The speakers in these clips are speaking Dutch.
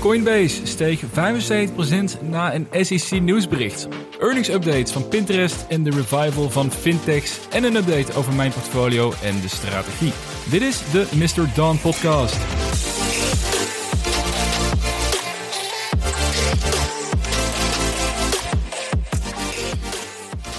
Coinbase steeg 75% na een SEC nieuwsbericht. Earnings updates van Pinterest en de revival van fintechs en een update over mijn portfolio en de strategie. Dit is de Mr. Dawn podcast.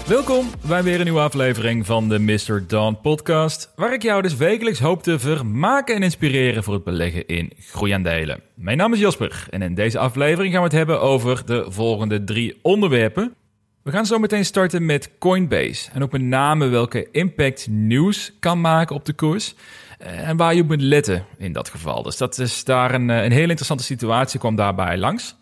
Welkom bij weer een nieuwe aflevering van de Mr. Dawn podcast, waar ik jou dus wekelijks hoop te vermaken en inspireren voor het beleggen in groeiaandelen. Mijn naam is Jasper en in deze aflevering gaan we het hebben over de volgende drie onderwerpen. We gaan zo meteen starten met Coinbase en ook met name welke impact nieuws kan maken op de koers en waar je op moet letten in dat geval. Dus dat is daar een, een hele interessante situatie, kwam daarbij langs.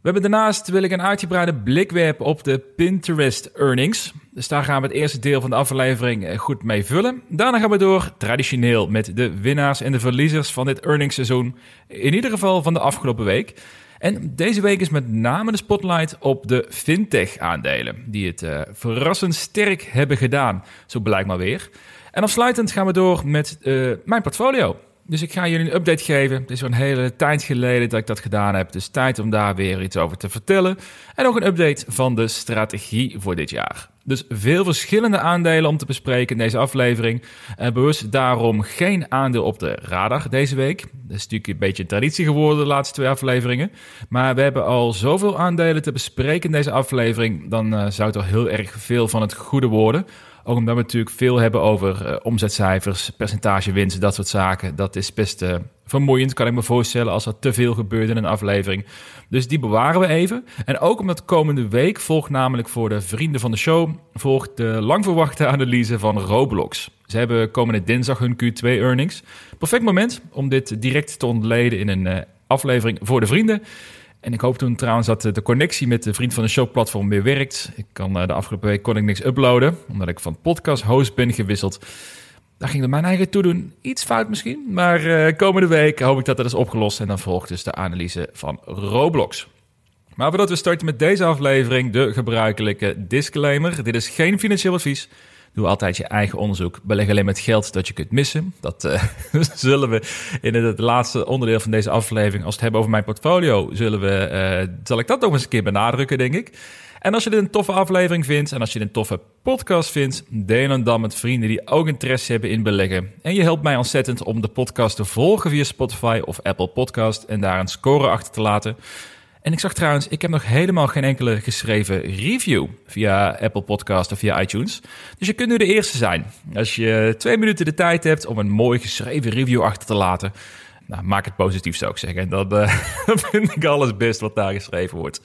We hebben daarnaast wil ik een uitgebreide blik werpen op de Pinterest earnings. Dus daar gaan we het eerste deel van de aflevering eh, goed mee vullen. Daarna gaan we door traditioneel met de winnaars en de verliezers van dit earningsseizoen. In ieder geval van de afgelopen week. En deze week is met name de spotlight op de fintech-aandelen, die het uh, verrassend sterk hebben gedaan, zo blijkt maar weer. En afsluitend gaan we door met uh, mijn portfolio. Dus ik ga jullie een update geven. Het is al een hele tijd geleden dat ik dat gedaan heb. Dus tijd om daar weer iets over te vertellen. En ook een update van de strategie voor dit jaar. Dus veel verschillende aandelen om te bespreken in deze aflevering. Uh, bewust daarom geen aandeel op de radar deze week. Dat is natuurlijk een beetje traditie geworden de laatste twee afleveringen. Maar we hebben al zoveel aandelen te bespreken in deze aflevering. Dan uh, zou het al heel erg veel van het goede worden. Ook omdat we natuurlijk veel hebben over uh, omzetcijfers, percentage winst, dat soort zaken. Dat is best uh, vermoeiend, kan ik me voorstellen, als er te veel gebeurt in een aflevering. Dus die bewaren we even. En ook omdat komende week volgt namelijk voor de vrienden van de show... volgt de lang verwachte analyse van Roblox. Ze hebben komende dinsdag hun Q2-earnings. Perfect moment om dit direct te ontleden in een uh, aflevering voor de vrienden... En ik hoop toen trouwens dat de connectie met de Vriend van de Show platform weer werkt. Ik kan, de afgelopen week kon ik niks uploaden, omdat ik van podcast host ben gewisseld. Daar ging er mijn eigen toedoen iets fout misschien. Maar uh, komende week hoop ik dat dat is opgelost. En dan volgt dus de analyse van Roblox. Maar voordat we starten met deze aflevering, de gebruikelijke disclaimer. Dit is geen financieel advies. Doe altijd je eigen onderzoek. Beleg alleen met geld dat je kunt missen. Dat uh, zullen we in het laatste onderdeel van deze aflevering, als we het hebben over mijn portfolio, zullen we, uh, zal ik dat nog eens een keer benadrukken, denk ik. En als je dit een toffe aflevering vindt en als je dit een toffe podcast vindt, deel dan met vrienden die ook interesse hebben in beleggen. En je helpt mij ontzettend om de podcast te volgen via Spotify of Apple Podcast en daar een score achter te laten. En ik zag trouwens, ik heb nog helemaal geen enkele geschreven review via Apple Podcast of via iTunes. Dus je kunt nu de eerste zijn. Als je twee minuten de tijd hebt om een mooi geschreven review achter te laten, nou, maak het positief zou ik zeggen. En uh, dan vind ik alles best wat daar geschreven wordt.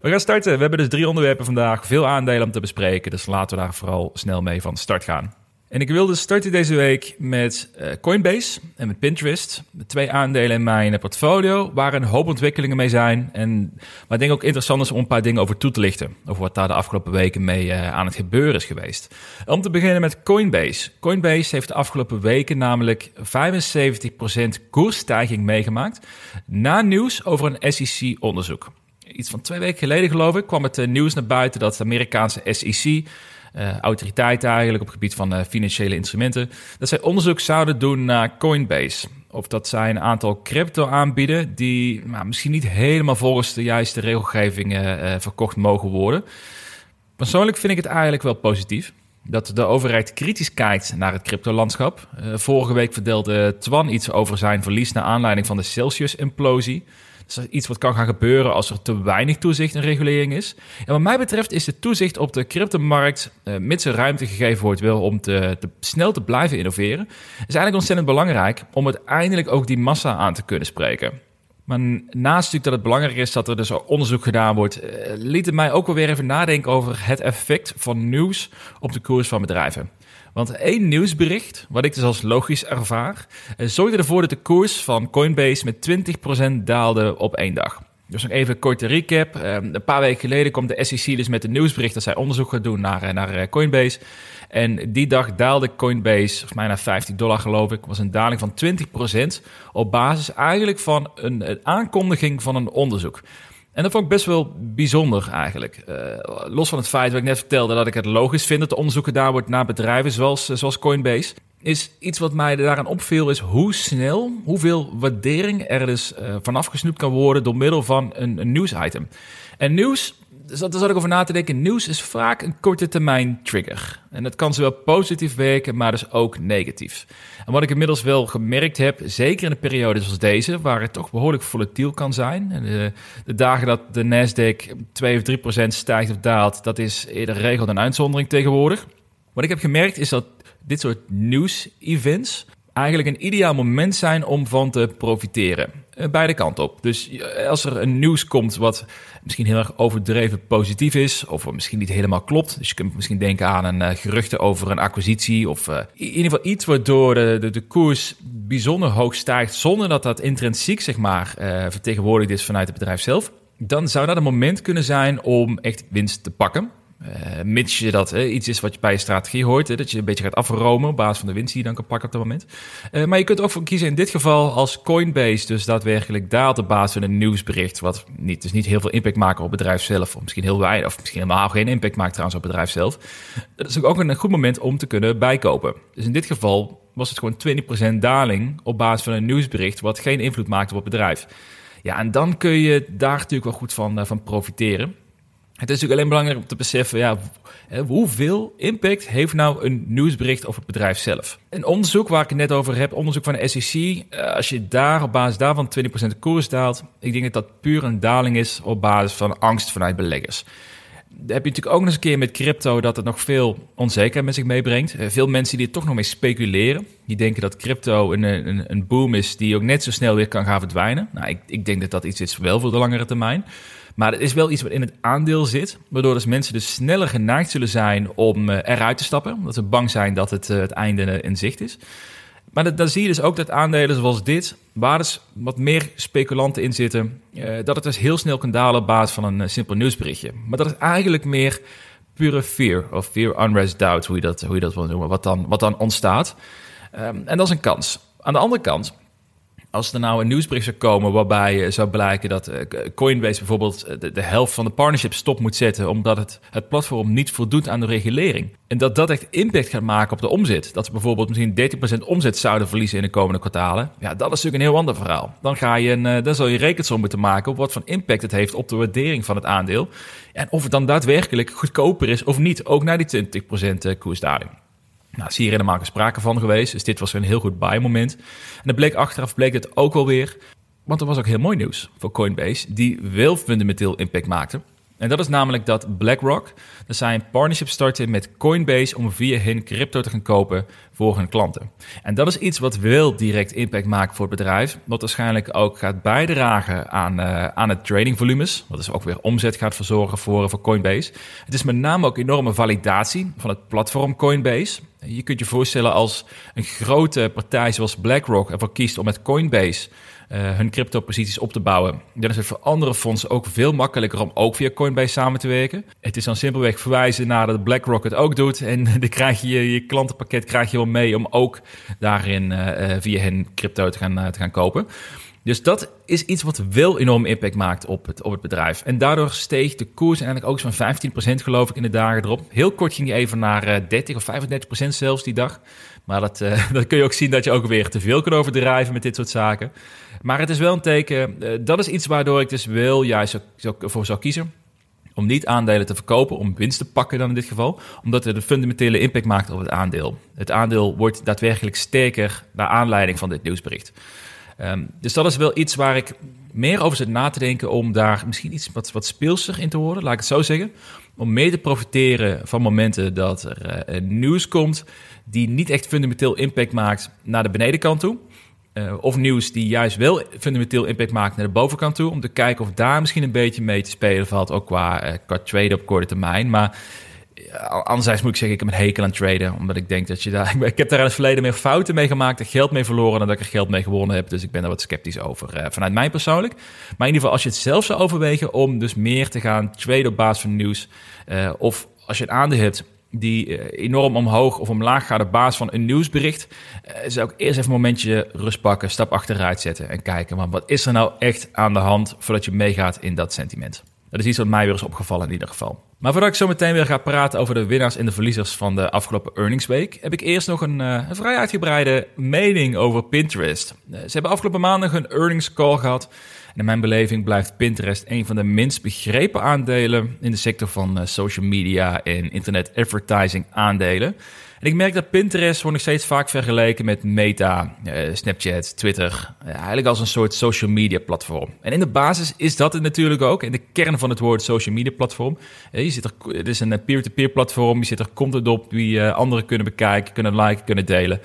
We gaan starten. We hebben dus drie onderwerpen vandaag, veel aandelen om te bespreken. Dus laten we daar vooral snel mee van start gaan. En ik wilde starten deze week met uh, Coinbase en met Pinterest. Twee aandelen in mijn portfolio waar een hoop ontwikkelingen mee zijn. En maar ik denk ook interessant is om een paar dingen over toe te lichten. Over wat daar de afgelopen weken mee uh, aan het gebeuren is geweest. Om te beginnen met Coinbase. Coinbase heeft de afgelopen weken namelijk 75% koersstijging meegemaakt. Na nieuws over een SEC-onderzoek. Iets van twee weken geleden geloof ik kwam het nieuws naar buiten dat de Amerikaanse SEC uh, autoriteiten eigenlijk op gebied van uh, financiële instrumenten, dat zij onderzoek zouden doen naar Coinbase. Of dat zij een aantal crypto aanbieden die nou, misschien niet helemaal volgens de juiste regelgeving uh, verkocht mogen worden. Persoonlijk vind ik het eigenlijk wel positief dat de overheid kritisch kijkt naar het cryptolandschap. Vorige week verdeelde Twan iets over zijn verlies naar aanleiding van de Celsius-implosie. Is iets wat kan gaan gebeuren als er te weinig toezicht en regulering is. En wat mij betreft is de toezicht op de cryptomarkt, uh, mits er ruimte gegeven wordt wel om te, te, snel te blijven innoveren, is eigenlijk ontzettend belangrijk om uiteindelijk ook die massa aan te kunnen spreken. Maar naast natuurlijk dat het belangrijk is dat er dus onderzoek gedaan wordt, uh, liet het mij ook wel weer even nadenken over het effect van nieuws op de koers van bedrijven. Want één nieuwsbericht, wat ik dus als logisch ervaar, zorgde ervoor dat de koers van Coinbase met 20% daalde op één dag. Dus nog even een korte recap. Een paar weken geleden kwam de SEC dus met een nieuwsbericht dat zij onderzoek gaat doen naar, naar Coinbase. En die dag daalde Coinbase, volgens mij naar 15 dollar geloof ik, was een daling van 20% op basis eigenlijk van een, een aankondiging van een onderzoek. En dat vond ik best wel bijzonder eigenlijk. Uh, los van het feit wat ik net vertelde, dat ik het logisch vind dat de onderzoek gedaan wordt naar bedrijven zoals, zoals Coinbase. is iets wat mij daaraan opviel, is hoe snel, hoeveel waardering er dus uh, vanaf gesnoept kan worden door middel van een nieuwsitem. En nieuws dus daar zat ik over na te denken. Nieuws is vaak een korte termijn trigger. En dat kan zowel positief werken, maar dus ook negatief. En wat ik inmiddels wel gemerkt heb, zeker in een periode zoals deze, waar het toch behoorlijk volatiel kan zijn. De, de dagen dat de Nasdaq 2 of 3 procent stijgt of daalt, dat is eerder regel dan uitzondering tegenwoordig. Wat ik heb gemerkt is dat dit soort nieuws-events eigenlijk een ideaal moment zijn om van te profiteren. Eh, beide kanten op. Dus eh, als er een nieuws komt wat misschien heel erg overdreven positief is, of misschien niet helemaal klopt. Dus je kunt misschien denken aan een uh, geruchten over een acquisitie, of in ieder geval iets waardoor de, de, de, koers bijzonder hoog stijgt, zonder dat dat intrinsiek zeg maar vertegenwoordigd is vanuit het bedrijf zelf. Dan zou dat een moment kunnen zijn om echt winst te pakken. Uh, mits je dat iets is wat je bij je strategie hoort, dat je een beetje gaat afromen op basis van de winst die je dan kan pakken op dat moment. Uh, maar je kunt ook voor kiezen in dit geval als Coinbase dus daadwerkelijk daalt op basis van een nieuwsbericht, wat niet, dus niet heel veel impact maakt op het bedrijf zelf, of misschien heel weinig, of misschien helemaal geen impact maakt trouwens op het bedrijf zelf. Dat is ook een goed moment om te kunnen bijkopen. Dus in dit geval was het gewoon 20% daling op basis van een nieuwsbericht, wat geen invloed maakt op het bedrijf. Ja, en dan kun je daar natuurlijk wel goed van, uh, van profiteren. Het is natuurlijk alleen belangrijk om te beseffen, ja, hoeveel impact heeft nou een nieuwsbericht over het bedrijf zelf? Een onderzoek waar ik het net over heb, onderzoek van de SEC, eh, als je daar op basis daarvan 20% de koers daalt, ik denk dat dat puur een daling is op basis van angst vanuit beleggers. Dan heb je natuurlijk ook nog eens een keer met crypto dat het nog veel onzekerheid met zich meebrengt. Eh, veel mensen die er toch nog mee speculeren. Die denken dat crypto een, een, een boom is die ook net zo snel weer kan gaan verdwijnen. Nou, ik, ik denk dat dat iets is wel voor de langere termijn. Maar het is wel iets wat in het aandeel zit, waardoor dus mensen dus sneller geneigd zullen zijn om uh, eruit te stappen, omdat ze bang zijn dat het, uh, het einde in zicht is. Maar dan zie je dus ook dat aandelen zoals dit, waar dus wat meer speculanten in zitten, dat het dus heel snel kan dalen op basis van een simpel nieuwsberichtje. Maar dat is eigenlijk meer pure fear, of fear, unrest, doubt, hoe je dat, hoe je dat wil noemen, wat dan, wat dan ontstaat. Um, en dat is een kans. Aan de andere kant als er nou een nieuwsbericht zou komen waarbij zou blijken dat eh, Coinbase bijvoorbeeld eh, de, helft van de partnership stop moet zetten omdat het, het platform niet voldoet aan de regulering. En dat dat echt impact gaat maken op de omzet. Dat ze bijvoorbeeld misschien 30% omzet zouden verliezen in de komende kwartalen. Ja, dat is natuurlijk een heel ander verhaal. Dan, ga je een, dan zal je rekensom moeten maken op wat voor impact het heeft op de waardering van het aandeel. En of het dan daadwerkelijk goedkoper is of niet, ook na die 20% koersdaling. Nou, is hier helemaal sprake van geweest. Dus dit was een heel goed buy moment. En dat bleek achteraf bleek het ook wel weer. Want er was ook heel mooi nieuws voor Coinbase, die wel fundamenteel impact maakte. En dat is namelijk dat BlackRock, dat zij een partnership starten met Coinbase om via hen crypto te gaan kopen voor hun klanten. En dat is iets wat wel direct impact maakt voor het bedrijf, wat waarschijnlijk ook gaat bijdragen aan, uh, aan het tradingvolumes, wat dus ook weer omzet gaat verzorgen voor, voor Coinbase. Het is met name ook enorme validatie van het platform Coinbase. Je kunt je voorstellen als een grote partij zoals BlackRock ervoor kiest om met Coinbase hun crypto-posities op te bouwen. Dan is het voor andere fondsen ook veel makkelijker om ook via Coinbase samen te werken. Het is dan simpelweg verwijzen naar dat BlackRock het ook doet. En dan krijg je je klantenpakket krijg je wel mee om ook daarin uh, via hen crypto te gaan, te gaan kopen. Dus dat is iets wat wel enorm impact maakt op het, op het bedrijf. En daardoor steeg de koers eigenlijk ook zo'n 15% geloof ik in de dagen erop. Heel kort ging die even naar 30 of 35% zelfs die dag. Maar dat, uh, dat kun je ook zien dat je ook weer te veel kan overdrijven met dit soort zaken. Maar het is wel een teken, uh, dat is iets waardoor ik dus wel juist voor zou kiezen. Om niet aandelen te verkopen, om winst te pakken dan in dit geval. Omdat het een fundamentele impact maakt op het aandeel. Het aandeel wordt daadwerkelijk sterker naar aanleiding van dit nieuwsbericht. Um, dus dat is wel iets waar ik meer over zit na te denken om daar misschien iets wat, wat speelser in te worden, laat ik het zo zeggen. Om mee te profiteren van momenten dat er uh, nieuws komt die niet echt fundamenteel impact maakt naar de benedenkant toe. Uh, of nieuws die juist wel fundamenteel impact maakt naar de bovenkant toe. Om te kijken of daar misschien een beetje mee te spelen valt. Ook qua, uh, qua traden op korte termijn. Maar anderzijds moet ik zeggen, ik heb een hekel aan traden. Omdat ik denk dat je daar... Ik heb daar in het verleden meer fouten mee gemaakt. Er geld mee verloren dan dat ik er geld mee gewonnen heb. Dus ik ben er wat sceptisch over. Uh, vanuit mij persoonlijk. Maar in ieder geval, als je het zelf zou overwegen om dus meer te gaan traden op basis van nieuws. of als je een aandeel hebt die eh, enorm omhoog of omlaag gaat op basis van een nieuwsbericht, zou ik eerst even een momentje rust pakken, stap achteruit zetten en kijken, wat is er nou echt aan de hand voordat je meegaat in dat sentiment? Dat is iets wat mij weer is opgevallen in ieder geval. Maar voordat ik zo meteen weer ga praten over de winnaars en de verliezers van de afgelopen earnings week, heb ik eerst nog een, een vrij uitgebreide mening over Pinterest. Uh, ze hebben afgelopen maandag een earnings call gehad. En in mijn beleving blijft Pinterest een van de minst begrepen aandelen in de sector van uh, social media en internet advertising aandelen. En ik merk dat Pinterest wordt nog steeds vaak vergeleken met Meta, uh, Snapchat, Twitter. Eigenlijk als een soort social media platform. En in de basis is dat het natuurlijk ook. In de kern van het woord social media platform. Uh, je zit er, het is een peer-to-peer platform. Je zit er content op die anderen kunnen bekijken, kunnen liken, kunnen delen.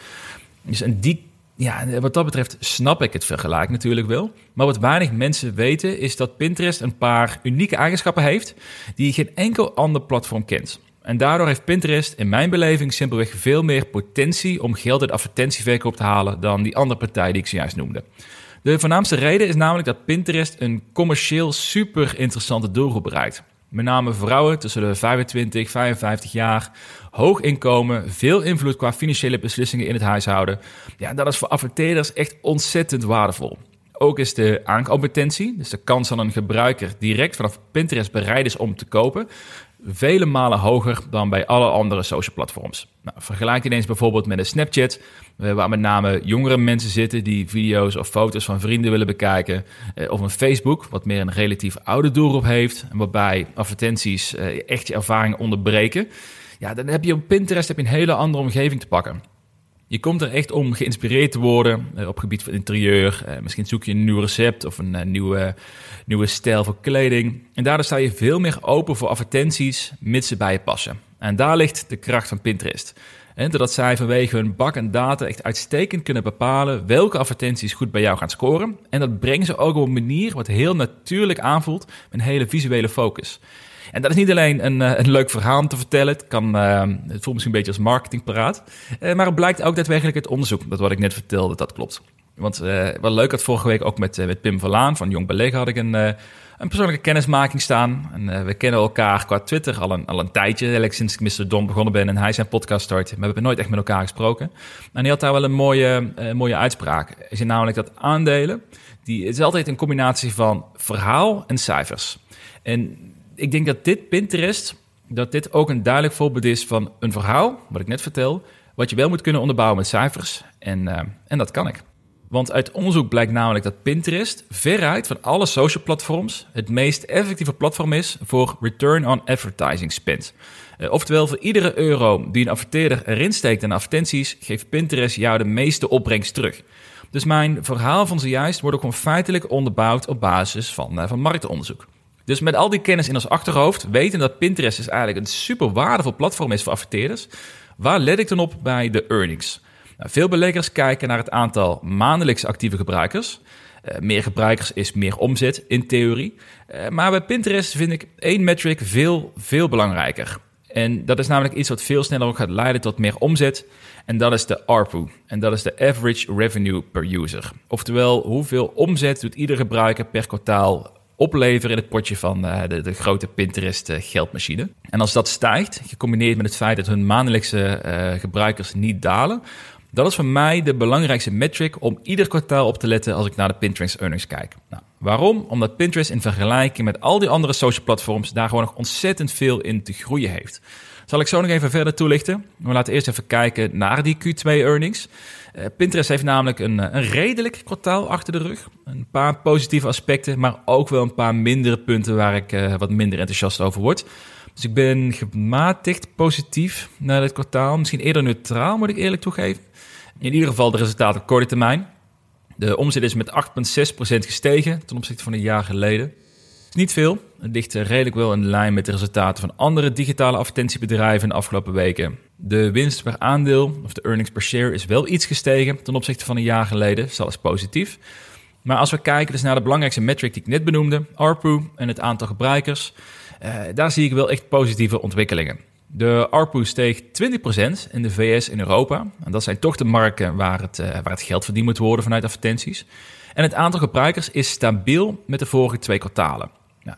Dus en die ja, wat dat betreft snap ik het vergelijk natuurlijk wel. Maar wat weinig mensen weten is dat Pinterest een paar unieke eigenschappen heeft die geen enkel ander platform kent. En daardoor heeft Pinterest in mijn beleving simpelweg veel meer potentie om geld uit advertentieverkoop te halen dan die andere partij die ik zojuist noemde. De voornaamste reden is namelijk dat Pinterest een commercieel super interessante doelgroep bereikt. Met name vrouwen tussen de 25 en 55 jaar, hoog inkomen, veel invloed qua financiële beslissingen in het huishouden. Ja, dat is voor adverteerders echt ontzettend waardevol. Ook is de aankooppotentie, dus de kans dat een gebruiker direct vanaf Pinterest bereid is om te kopen, vele malen hoger dan bij alle andere social platforms. Nou, vergelijk ineens bijvoorbeeld met een Snapchat, eh, waar met name jongere mensen zitten die video's of foto's van vrienden willen bekijken. Eh, of een Facebook, wat meer een relatief oude doelgroep heeft, en waarbij advertenties eh, echt je ervaring onderbreken. Ja, dan heb je op Pinterest heb je een hele andere omgeving te pakken. Je komt er echt om geïnspireerd te worden uh, op gebied van interieur. Uh, misschien zoek je een nieuw recept of een uh, nieuwe, nieuwe stijl voor kleding. En daardoor sta je veel meer open voor advertenties, mits ze bij je passen. En daar ligt de kracht van Pinterest. En doordat zij vanwege hun bak en data echt uitstekend kunnen bepalen welke advertenties goed bij jou gaan scoren. En dat brengen ze ook op een manier wat heel natuurlijk aanvoelt met een hele visuele focus. En dat is niet alleen een, eh, een leuk verhaal om te vertellen. Het, kan, uh, het voelt misschien een beetje als marketingparaat. Uh, maar het blijkt ook daadwerkelijk het onderzoek, dat wat ik net vertelde, dat klopt. Want uh, wat leuk had vorige week ook met, met Pim Verlaan van Jong Beleg had ik een, een persoonlijke kennismaking staan. En we kennen elkaar qua Twitter al een, al een tijdje, eigenlijk sinds ik Mr. Don begonnen ben en hij zijn podcast start. Maar we hebben nooit echt met elkaar gesproken. En hij had daar wel een mooie, mooie uitspraak. Is namelijk dat aandelen, die, is altijd een combinatie van verhaal en cijfers. En ik denk dat dit Pinterest, dat dit ook een duidelijk voorbeeld is van een verhaal, wat ik net vertel, wat je wel moet kunnen onderbouwen met cijfers. En, uh, en dat kan ik. Want uit onderzoek blijkt namelijk dat Pinterest veruit van alle social platforms het meest effectieve platform is voor return on advertising spend. Uh, oftewel, voor iedere euro die een adverteerder erin steekt aan advertenties, geeft Pinterest jou de meeste opbrengst terug. Dus mijn verhaal van zojuist wordt ook gewoon feitelijk onderbouwd op basis van, uh, van marktonderzoek. Dus met al die kennis in ons achterhoofd, weten dat Pinterest dus eigenlijk een super waardevol platform is voor adverteerders. Waar let ik dan op bij de earnings? Nou, veel beleggers kijken naar het aantal maandelijks actieve gebruikers. Uh, meer gebruikers is meer omzet in theorie. Uh, maar bij Pinterest vind ik één metric veel, veel belangrijker. En dat is namelijk iets wat veel sneller ook gaat leiden tot meer omzet. En dat is de ARPU. En dat is de Average Revenue Per User. Oftewel, hoeveel omzet doet ieder gebruiker per kwartaal opleveren in het potje van uh, de, grote Pinterest uh, geldmachine. En als dat stijgt, gecombineerd met het feit dat hun maandelijkse uh, gebruikers niet dalen, dat is voor mij de belangrijkste metric om ieder kwartaal op te letten als ik naar de Pinterest earnings kijk. Nou, waarom? Omdat Pinterest in vergelijking met al die andere social platforms daar gewoon nog ontzettend veel in te groeien heeft. Zal ik zo nog even verder toelichten. We laten eerst even kijken naar die Q2 earnings. Uh, Pinterest heeft namelijk een, eh, een redelijk kwartaal achter de rug. Een paar positieve aspecten, maar ook wel een paar mindere punten waar ik uh, wat minder enthousiast over word. Dus ik ben gematigd positief naar dit kwartaal. Misschien eerder neutraal, moet ik eerlijk toegeven. In ieder geval de resultaten op korte termijn. De omzet is met 8,6% gestegen ten opzichte van een jaar geleden. Niet veel. Ligt redelijk wel in lijn met de resultaten van andere digitale advertentiebedrijven in de afgelopen weken. De winst per aandeel, of de earnings per share, is wel iets gestegen ten opzichte van een jaar geleden. Dat is positief. Maar als we kijken dus naar de belangrijkste metric die ik net benoemde, ARPU en het aantal gebruikers, eh, daar zie ik wel echt positieve ontwikkelingen. De ARPU steeg 20% in de VS en Europa. En dat zijn toch de markten waar het, uh, waar het geld verdiend moet worden vanuit advertenties. En het aantal gebruikers is stabiel met de vorige twee kwartalen.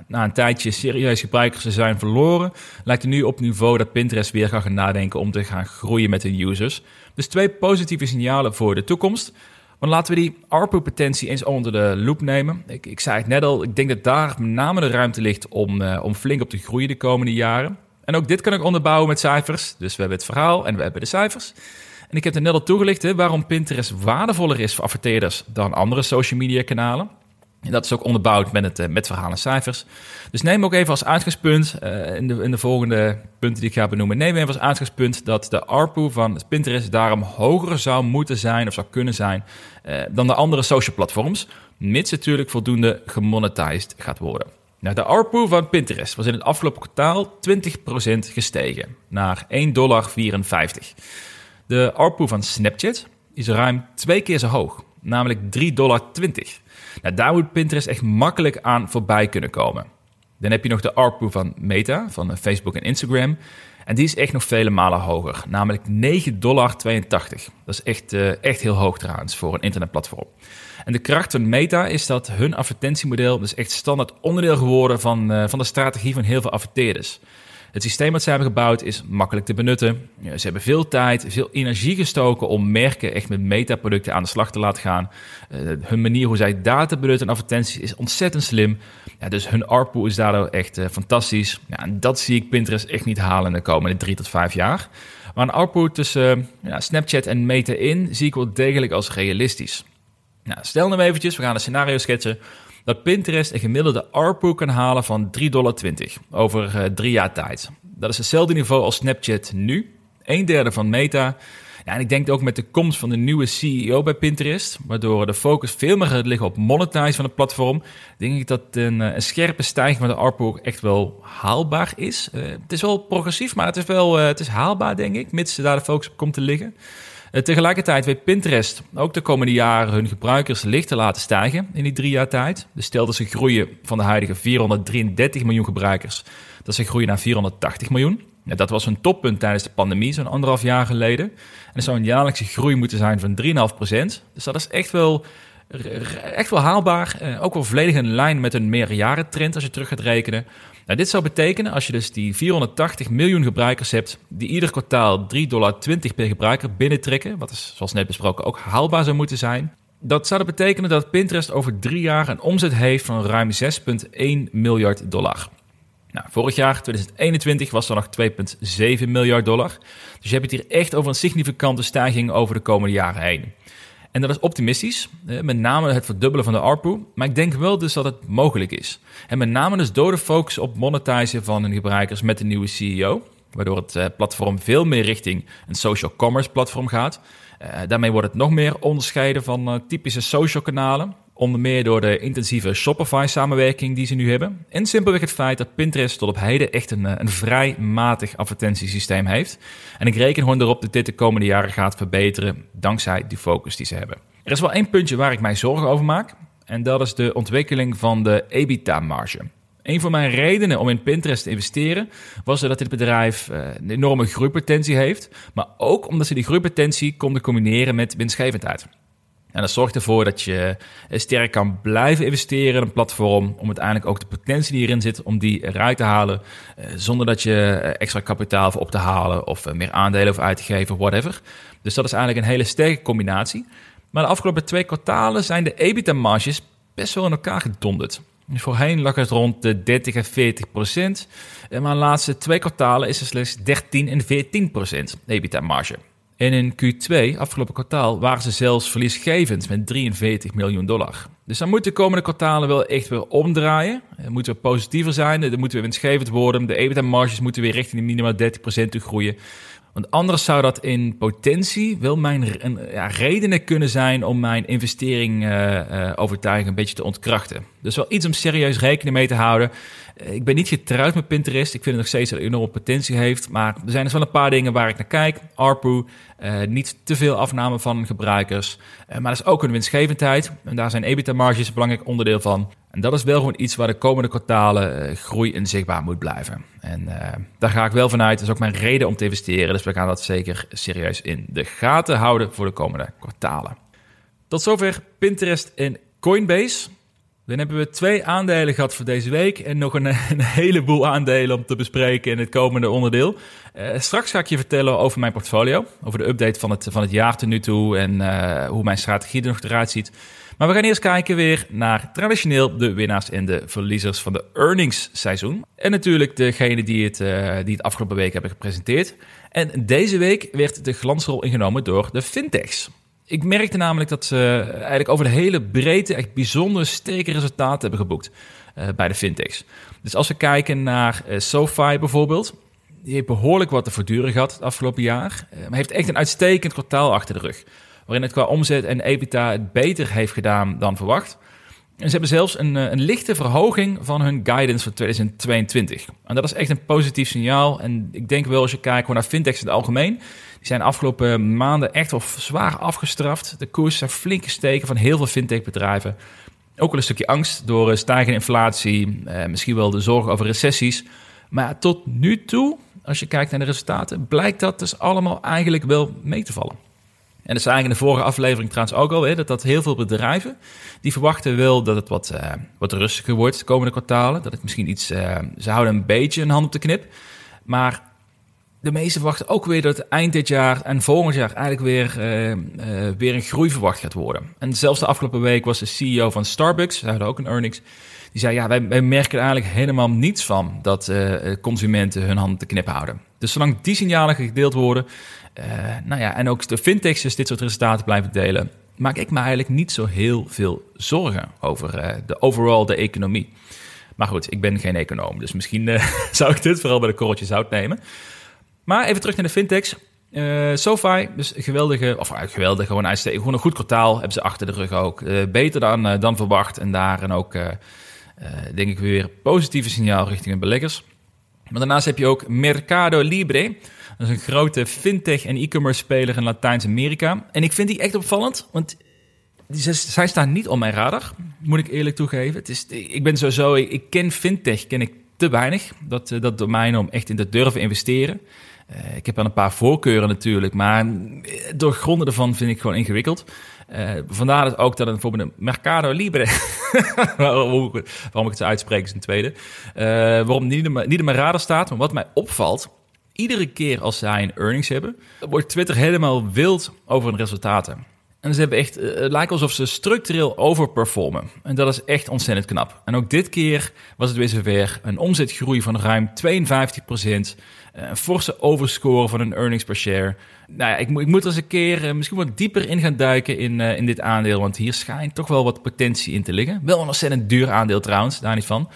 Na een tijdje serieus gebruikers te zijn verloren, lijkt het nu op niveau dat Pinterest weer gaat gaan nadenken om te gaan groeien met hun users. Dus twee positieve signalen voor de toekomst. Maar laten we die ARPU-potentie eens onder de loep nemen. Ik, ik zei het net al, ik denk dat daar met name de ruimte ligt om, uh, om flink op te groeien de komende jaren. En ook dit kan ik onderbouwen met cijfers. Dus we hebben het verhaal en we hebben de cijfers. En ik heb er net al toegelicht hè, waarom Pinterest waardevoller is voor adverteerders dan andere social media kanalen. En dat is ook onderbouwd met, het, eh, met verhalen en cijfers. Dus neem ook even als uitgangspunt, uh, in, de, in de volgende punten die ik ga benoemen, neem even als uitgangspunt dat de ARPU van Pinterest daarom hoger zou moeten zijn of zou kunnen zijn uh, dan de andere social platforms, mits natuurlijk voldoende gemonetized gaat worden. Nou, de ARPU van Pinterest was in het afgelopen kwartaal 20% gestegen naar 1,54 dollar. De ARPU van Snapchat is ruim twee keer zo hoog, namelijk 3,20 dollar. Nou, daar moet Pinterest echt makkelijk aan voorbij kunnen komen. Dan heb je nog de ARPU van Meta, van Facebook en Instagram. En die is echt nog vele malen hoger, namelijk 9,82 dollar. Dat is echt, uh, echt heel hoog trouwens voor een internetplatform. En de kracht van Meta is dat hun advertentiemodel dus echt standaard onderdeel geworden van, uh, van de strategie van heel veel adverteerders. Het systeem dat ze hebben gebouwd is makkelijk te benutten. Ze hebben veel tijd, veel energie gestoken om merken echt met metaproducten aan de slag te laten gaan. Uh, hun manier hoe zij data benutten en advertenties is ontzettend slim. Ja, dus hun ARPU is daardoor echt uh, fantastisch. Ja, en dat zie ik Pinterest echt niet halen in de komende drie tot vijf jaar. Maar een ARPU tussen uh, ja, Snapchat en Meta in zie ik wel degelijk als realistisch. Nou, stel nou eventjes, we gaan een scenario schetsen dat Pinterest een gemiddelde ARPU kan halen van 3,20 dollar over uh, drie jaar tijd. Dat is hetzelfde niveau als Snapchat nu, een derde van Meta. Ja, en ik denk ook met de komst van de nieuwe CEO bij Pinterest, waardoor de focus veel meer gaat liggen op monetize van het platform, denk ik dat een, een scherpe stijging van de ARPU echt wel haalbaar is. Uh, het is wel progressief, maar het is wel het is haalbaar, denk ik, mits daar de focus op komt te liggen. Uh, tegelijkertijd weet Pinterest ook de komende jaren hun gebruikers licht te laten stijgen in die drie jaar tijd. Dus stel dat ze groeien van de huidige 433 miljoen gebruikers, dat ze groeien naar 480 miljoen. Ja, dat was hun toppunt tijdens de pandemie, zo'n anderhalf jaar geleden. En er zou een jaarlijkse groei moeten zijn van 3,5% Dus dat is echt wel, echt wel haalbaar. Uh, ook wel volledig in lijn met een meerjarentrend als je terug gaat rekenen. Nou, dit zou betekenen als je dus die 480 miljoen gebruikers hebt die ieder kwartaal 3,20 dollar per gebruiker binnentrekken, wat is zoals net besproken ook haalbaar zou moeten zijn. Dat zou dat betekenen dat Pinterest over drie jaar een omzet heeft van ruim 6,1 miljard dollar. Nou, vorig jaar, 2021, was er nog 2,7 miljard dollar. Dus je hebt het hier echt over een significante stijging over de komende jaren heen. En dat is optimistisch, met name het verdubbelen van de ARPU. Maar ik denk wel dus dat het mogelijk is. En met name dus door de focus op monetizen van hun gebruikers met de nieuwe CEO. Waardoor het eh, platform veel meer richting een social commerce platform gaat. Uh, daarmee wordt het nog meer onderscheiden van uh, typische social kanalen. Onder meer door de intensieve Shopify-samenwerking die ze nu hebben. En simpelweg het feit dat Pinterest tot op heden echt een, een vrij matig advertentiesysteem heeft. En ik reken gewoon erop dat dit de komende jaren gaat verbeteren dankzij die focus die ze hebben. Er is wel één puntje waar ik mij zorgen over maak. En dat is de ontwikkeling van de EBITDA-marge. Een van mijn redenen om in Pinterest te investeren was dat dit bedrijf een enorme groeipotentie heeft, maar ook omdat ze die groeipotentie konden combineren met winstgevendheid. En dat zorgt ervoor dat je sterk kan blijven investeren in een platform. Om uiteindelijk ook de potentie die erin zit, om die eruit te halen. Zonder dat je extra kapitaal voor op te halen of meer aandelen voor uit te geven, whatever. Dus dat is eigenlijk een hele sterke combinatie. Maar de afgelopen twee kwartalen zijn de EBITDA-marges best wel in elkaar gedonderd. Voorheen lag het rond de 30 en 40 procent. Maar de laatste twee kwartalen is er slechts 13 en 14 procent EBITDA-marge. En in Q2, afgelopen kwartaal, waren ze zelfs verliesgevend met 43 miljoen dollar. Dus dan moeten de komende kwartalen wel echt weer omdraaien. Dan moeten we positiever zijn, dan moeten we winstgevend worden. De EBITDA-marges moeten weer richting de minimaal 30% toe groeien. Want anders zou dat in potentie wel mijn ja, redenen kunnen zijn om mijn investering uh, overtuiging een beetje te ontkrachten. Dus wel iets om serieus rekening mee te houden. Ik ben niet getrouwd met Pinterest. Ik vind het nog steeds dat het enorme potentie heeft. Maar er zijn dus wel een paar dingen waar ik naar kijk. ARPU, niet te veel afname van gebruikers. maar dat is ook een winstgevendheid. En daar zijn EBITDA-marges een belangrijk onderdeel van. En dat is wel gewoon iets waar de komende kwartalen uh, groei in zichtbaar moet blijven. En daar ga ik wel vanuit. Dat is ook mijn reden om te investeren. Dus we gaan dat zeker serieus in de gaten houden voor de komende kwartalen. Tot zover Pinterest en Coinbase. Dan hebben we twee aandelen gehad voor deze week en nog een, heleboel aandelen om te bespreken in het komende onderdeel. Uh, straks ga ik je vertellen over mijn portfolio, over de update van het, van het jaar tot nu toe en uh, hoe mijn strategie er nog eruit ziet. Maar we gaan eerst kijken weer naar traditioneel de winnaars en de verliezers van de earnings seizoen. En natuurlijk degene die het, uh, die het afgelopen week hebben gepresenteerd. En deze week werd de glansrol ingenomen door de fintechs. Ik merkte namelijk dat ze eigenlijk over de hele breedte echt bijzonder sterke resultaten hebben geboekt uh, bij de fintechs. Dus als we kijken naar uh, SoFi bijvoorbeeld, die heeft behoorlijk wat te verduren gehad het afgelopen jaar, uh, maar heeft echt een uitstekend kwartaal achter de rug, waarin het qua omzet en EBITDA het beter heeft gedaan dan verwacht. En ze hebben zelfs een, een lichte verhoging van hun guidance voor 2022. En dat is echt een positief signaal. En ik denk wel als je kijkt naar fintechs in het algemeen, zijn de afgelopen maanden echt wel zwaar afgestraft. De koers zijn flink gesteken van heel veel fintech-bedrijven. Ook wel een stukje angst door stijgende inflatie, eh, misschien wel de zorg over recessies. Maar tot nu toe, als je kijkt naar de resultaten, blijkt dat dus allemaal eigenlijk wel mee te vallen. En dat is eigenlijk in de vorige aflevering trouwens ook al, hè, dat, dat heel veel bedrijven, die verwachten wel dat het wat, uh, wat rustiger wordt de komende kwartalen. Dat het misschien iets, ze houden een beetje een hand op de knip. Maar de meesten verwachten ook weer dat eind dit jaar en volgend jaar eigenlijk weer, uh, uh, weer een groei verwacht gaat worden. En zelfs de afgelopen week was de CEO van Starbucks, ze hadden ook een earnings, die zei ja, wij, merken er eigenlijk helemaal niets van dat uh, consumenten hun handen te knip houden. Dus zolang die signalen gedeeld worden, nou ja, en ook de fintechs dus dit soort resultaten blijven delen, maak ik me eigenlijk niet zo heel veel zorgen over de overall de economie. Maar goed, ik ben geen econoom, dus misschien zou ik dit vooral bij de korreltje zout nemen. Maar even terug naar de fintechs. Uh, SoFi, dus geweldige, of uh, geweldig, gewoon. Gewoon een goed kwartaal hebben ze achter de rug ook. Uh, beter dan, dan verwacht en daarin ook, denk ik, weer positieve signaal richting de beleggers. Maar daarnaast heb je ook Mercado Libre. Dat is een grote fintech en e-commerce speler in Latijns-Amerika. En ik vind die echt opvallend, want zij staan niet op mijn radar, moet ik eerlijk toegeven. Het is, ik ben sowieso, ik ken fintech, ken ik te weinig, dat, dat domein om echt in te durven investeren. Uh, ik heb wel een paar voorkeuren natuurlijk, maar doorgronden ervan vind ik gewoon ingewikkeld. Uh, vandaar dat ook dat een, bijvoorbeeld een Mercado Libre, waarom, ik het zo uitspreek is een tweede, waarom niet, niet in mijn radar staat. Maar wat mij opvalt, iedere keer als zij een earnings hebben, wordt Twitter helemaal wild over hun resultaten. En ze hebben echt, het lijkt alsof ze structureel overperformen. En dat is echt ontzettend knap. En ook dit keer was het weer zover een omzetgroei van ruim 52 procent. Eh, een forse overscore van een earnings per share. Nou ja, ik, ik moet er eens een keer uh, misschien wat dieper in gaan duiken in, uh, in dit aandeel. Want hier schijnt toch wel wat potentie in te liggen. Wel een ontzettend duur aandeel trouwens, daar niet van.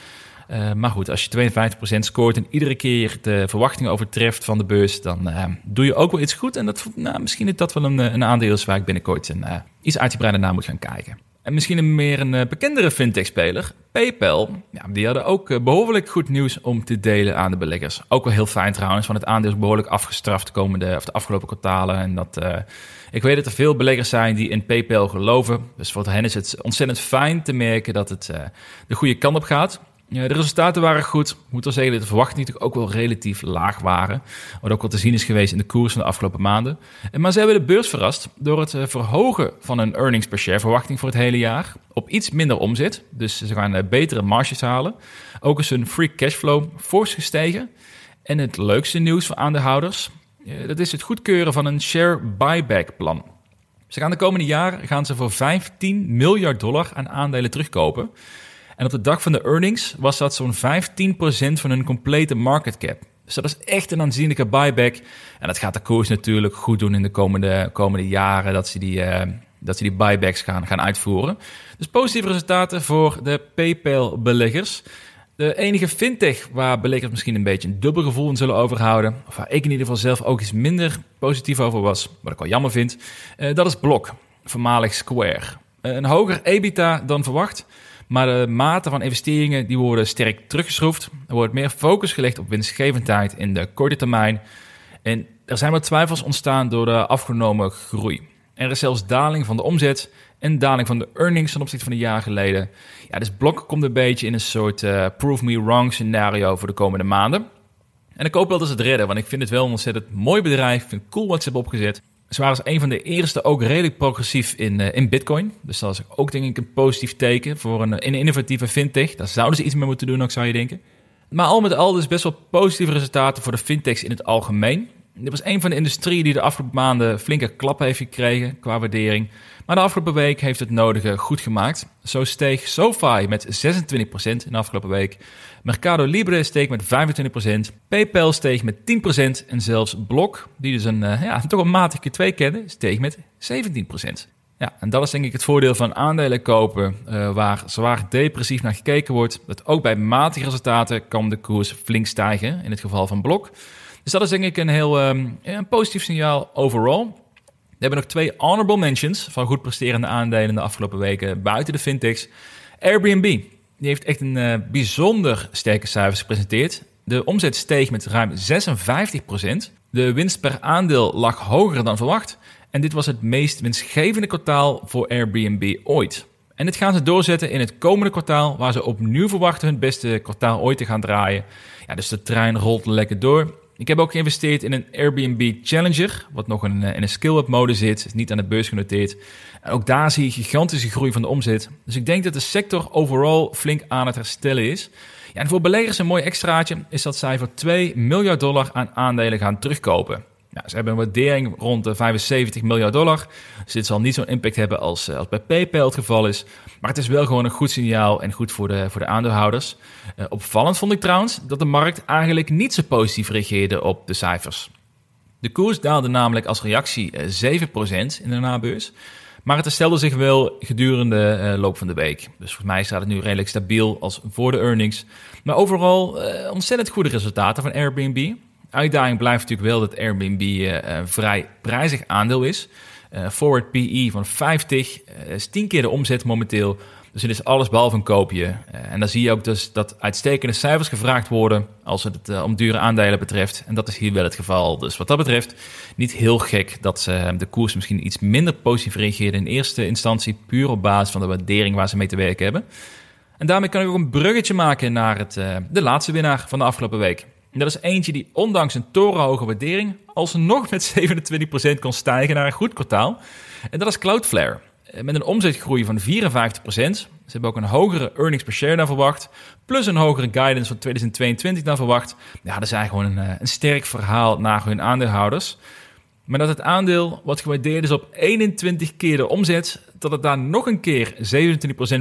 Maar goed, als je 52% scoort en iedere keer de verwachtingen overtreft van de beurs, dan doe je ook wel iets goed. En dat, nou, misschien is dat wel een, een aandeel waar ik binnenkort een, uh, iets uitgebreider naar moet gaan kijken. En misschien een meer een bekendere fintech-speler, PayPal. Ja, die hadden ook behoorlijk goed nieuws om te delen aan de beleggers. Ook wel heel fijn trouwens, want het aandeel is behoorlijk afgestraft de, komende, of de afgelopen kwartalen. En dat, ik weet dat er veel beleggers zijn die in PayPal geloven. Dus voor hen is het ontzettend fijn te merken dat het de goede kant op gaat. Ja, de resultaten waren goed. Ik moet wel zeggen dat de verwachtingen natuurlijk ook wel relatief laag waren. Wat ook wel te zien is geweest in de koers van de afgelopen maanden. Maar ze hebben de beurs verrast door het eh, verhogen van hun earnings per share verwachting voor het hele jaar. Op iets minder omzet. Dus ze gaan eh, betere marges halen. Ook is hun free cashflow fors gestegen. En het leukste nieuws voor aandeelhouders, dat is het goedkeuren van een share buyback plan. Ze gaan de komende jaren gaan ze voor 15 miljard dollar aan aandelen terugkopen. En op de dag van de earnings was dat zo'n 15% van hun complete market cap. Dus dat is echt een aanzienlijke buyback. En dat gaat de koers natuurlijk goed doen in de komende, komende jaren dat ze die, uh, dat ze die buybacks gaan, gaan uitvoeren. Dus positieve resultaten voor de PayPal-beleggers. De enige fintech waar beleggers misschien een beetje een dubbel gevoel in zullen overhouden, of waar ik in ieder geval zelf ook iets minder positief over was, wat ik wel jammer vind, uh, dat is Block, voormalig Square. Uh, een hoger EBITDA dan verwacht. Maar de mate van investeringen die worden sterk teruggeschroefd. Er wordt meer focus gelegd op winstgevendheid in de korte termijn. En er zijn wat twijfels ontstaan door de afgenomen groei. Er is zelfs daling van de omzet en daling van de earnings ten opzichte van een jaar geleden. Ja, dus Blok komt een beetje in een soort uh, prove me wrong scenario voor de komende maanden. En ik hoop wel dat ze het redden, want ik vind het wel een ontzettend mooi bedrijf. Ik vind het cool wat ze hebben opgezet. Ze waren als een van de eerste ook redelijk progressief in, uh, in Bitcoin. Dus dat is ook denk ik een positief teken voor een, een innovatieve fintech. Daar zouden ze iets mee moeten doen, ook zou je denken. Maar al met al dus best wel positieve resultaten voor de fintechs in het algemeen. Dit was een van de industrieën die de afgelopen maanden flinke klappen heeft gekregen qua waardering. Maar de afgelopen week heeft het nodige goed gemaakt. Zo steeg SoFi met 26% in de afgelopen week. Mercado Libre steeg met 25%. PayPal steeg met 10%. En zelfs Block, die dus een, uh, ja, toch een matige 2 kennen, steeg met 17%. Ja, en dat is denk ik het voordeel van aandelen kopen, uh, waar zwaar depressief naar gekeken wordt. Dat ook bij matige resultaten kan de koers flink stijgen, in het geval van Blok. Dus dat is denk ik een heel um, een positief signaal overall. We hebben nog twee honorable mentions van goed presterende aandelen de afgelopen weken buiten de fintechs. Airbnb, die heeft echt een uh, bijzonder sterke cijfers gepresenteerd. De omzet steeg met ruim 56%. De winst per aandeel lag hoger dan verwacht. En dit was het meest winstgevende kwartaal voor Airbnb ooit. En dit gaan ze doorzetten in het komende kwartaal, waar ze opnieuw verwachten hun beste kwartaal ooit te gaan draaien. Ja, dus de trein rolt lekker door. Ik heb ook geïnvesteerd in een Airbnb Challenger, wat nog in, in een skill-up mode zit, niet aan de beurs genoteerd. En ook daar zie je gigantische groei van de omzet. Dus ik denk dat de sector overal flink aan het herstellen is. Ja, en voor beleggers een mooi extraatje is dat zij voor 2 miljard dollar aan aandelen gaan terugkopen. Ze hebben een waardering rond de 75 miljard dollar. Dus dit zal niet zo'n impact hebben als, eh, als bij PayPal het geval is. Maar het is wel gewoon een goed signaal en goed voor de, voor de aandeelhouders. Uh, opvallend vond ik trouwens dat de markt eigenlijk niet zo positief reageerde op de cijfers. De koers daalde namelijk als reactie 7% in de nabeurs. Maar het herstelde zich wel gedurende de loop van de week. Dus voor mij staat het nu redelijk stabiel als voor de earnings. Maar overal ontzettend goede resultaten van Airbnb. Uitdaging blijft natuurlijk wel dat Airbnb een vrij prijzig aandeel is. Uh, forward PE van 50 uh, is 10 keer de omzet momenteel. Dus het is alles behalve een koopje. En dan zie je ook dus dat uitstekende cijfers gevraagd worden als het om dure aandelen betreft. En dat is hier wel het geval. Dus wat dat betreft niet heel gek dat ze de koers misschien iets minder positief reageerde in eerste instantie. Puur op basis van de waardering waar ze mee te werken hebben. En daarmee kan ik ook een bruggetje maken naar het, de laatste winnaar van de afgelopen week. En dat is eentje die ondanks een torenhoge waardering alsnog met 27% kon stijgen naar een goed kwartaal. En dat is Cloudflare. Met een omzetgroei van 54%. Ze hebben ook een hogere earnings per share dan verwacht. Plus een hogere guidance van 2022 dan verwacht. Ja, dat is eigenlijk gewoon een, een sterk verhaal naar hun aandeelhouders. Maar dat het aandeel wat gewaardeerd is op 21 keer de omzet, dat het daar nog een keer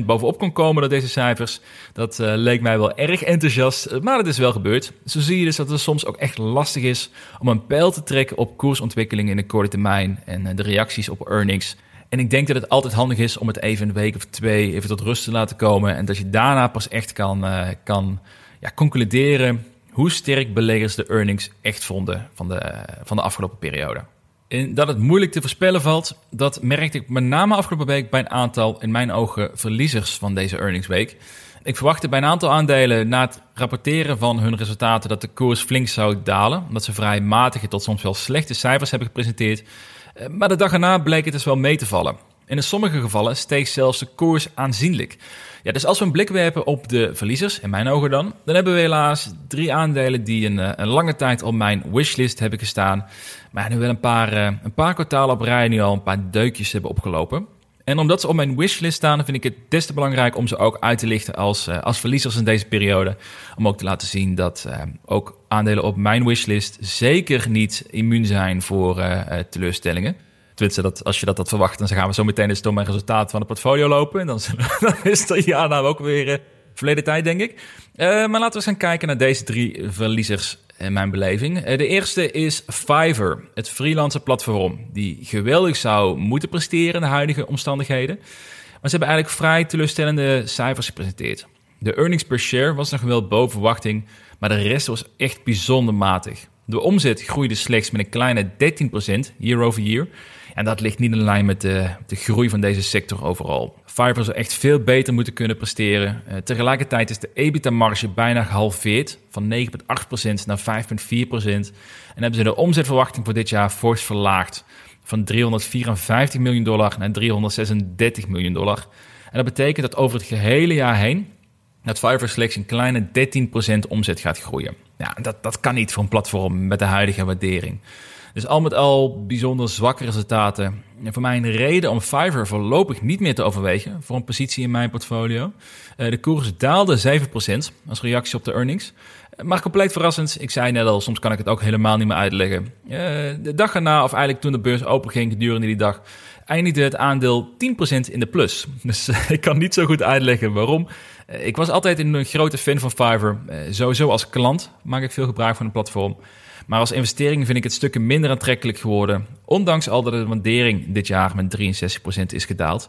27% bovenop kon komen door deze cijfers, dat uh, leek mij wel erg enthousiast. Maar het is wel gebeurd. Zo zie je dus dat het soms ook echt lastig is om een pijl te trekken op koersontwikkelingen in de korte termijn en uh, de reacties op earnings. En ik denk dat het altijd handig is om het even een week of twee even tot rust te laten komen. En dat je daarna pas echt kan, kan ja, concluderen hoe sterk beleggers de earnings echt vonden van de, van de afgelopen periode. En dat het moeilijk te voorspellen valt, dat merkte ik met name afgelopen week bij een aantal, in mijn ogen, verliezers van deze earningsweek. Ik verwachtte bij een aantal aandelen na het rapporteren van hun resultaten dat de koers flink zou dalen, omdat ze vrij matige tot soms wel slechte cijfers hebben gepresenteerd. Maar de dag erna bleek het dus wel mee te vallen. In sommige gevallen steeg zelfs de koers aanzienlijk. Ja, dus als we een blik werpen op de verliezers, in mijn ogen dan, dan hebben we helaas drie aandelen die een, eh, een lange tijd op mijn wishlist hebben gestaan. Maar nu wel een paar, uh, een paar kwartalen op rij nu al een paar deukjes hebben opgelopen. En omdat ze op mijn wishlist staan, vind ik het des te belangrijk om ze ook uit te lichten als, uh, als verliezers in deze periode. Om ook te laten zien dat ook aandelen op mijn wishlist zeker niet immuun zijn voor teleurstellingen. Dat, als je dat had verwacht, dan gaan we zo meteen eens door mijn resultaat van de portfolio lopen. En dan, dan is het ja nou ook weer uh, verleden tijd, denk ik. Uh, maar laten we eens gaan kijken naar deze drie verliezers in mijn beleving. Uh, de eerste is Fiverr, het freelancer platform, die geweldig zou moeten presteren in de huidige omstandigheden. Maar ze hebben eigenlijk vrij teleurstellende cijfers gepresenteerd. De earnings per share was nog wel boven verwachting, maar de rest was echt bijzonder matig. De omzet groeide slechts met een kleine 13% year over year. En dat ligt niet in lijn met de, de groei van deze sector overal. Fiverr zou echt veel beter moeten kunnen presteren. Uh, tegelijkertijd is de EBITDA-marge bijna gehalveerd, van 9,8% naar 5,4%. En hebben ze de omzetverwachting voor dit jaar fors verlaagd, van 354 miljoen dollar naar 336 miljoen dollar. En dat betekent dat over het gehele jaar heen dat Fiverr slechts een kleine 13% omzet gaat groeien. Dat, dat kan niet voor een platform met de huidige waardering. Dus al met al bijzonder zwakke resultaten. En voor mij een reden om Fiverr voorlopig niet meer te overwegen voor een positie in mijn portfolio. Uh, de koers daalde 7% als reactie op de earnings. Maar compleet verrassend, ik zei net al, soms kan ik het ook helemaal niet meer uitleggen. Uh, de dag erna, of eigenlijk toen de beurs open ging gedurende die dag, eindigde het aandeel 10% in de plus. Dus ik kan niet zo goed uitleggen waarom. ik was altijd een grote fan van Fiverr. sowieso als klant maak ik veel gebruik van het platform. Maar als investering vind ik het stukken minder aantrekkelijk geworden. Ondanks al dat de waardering dit jaar met 63% is gedaald.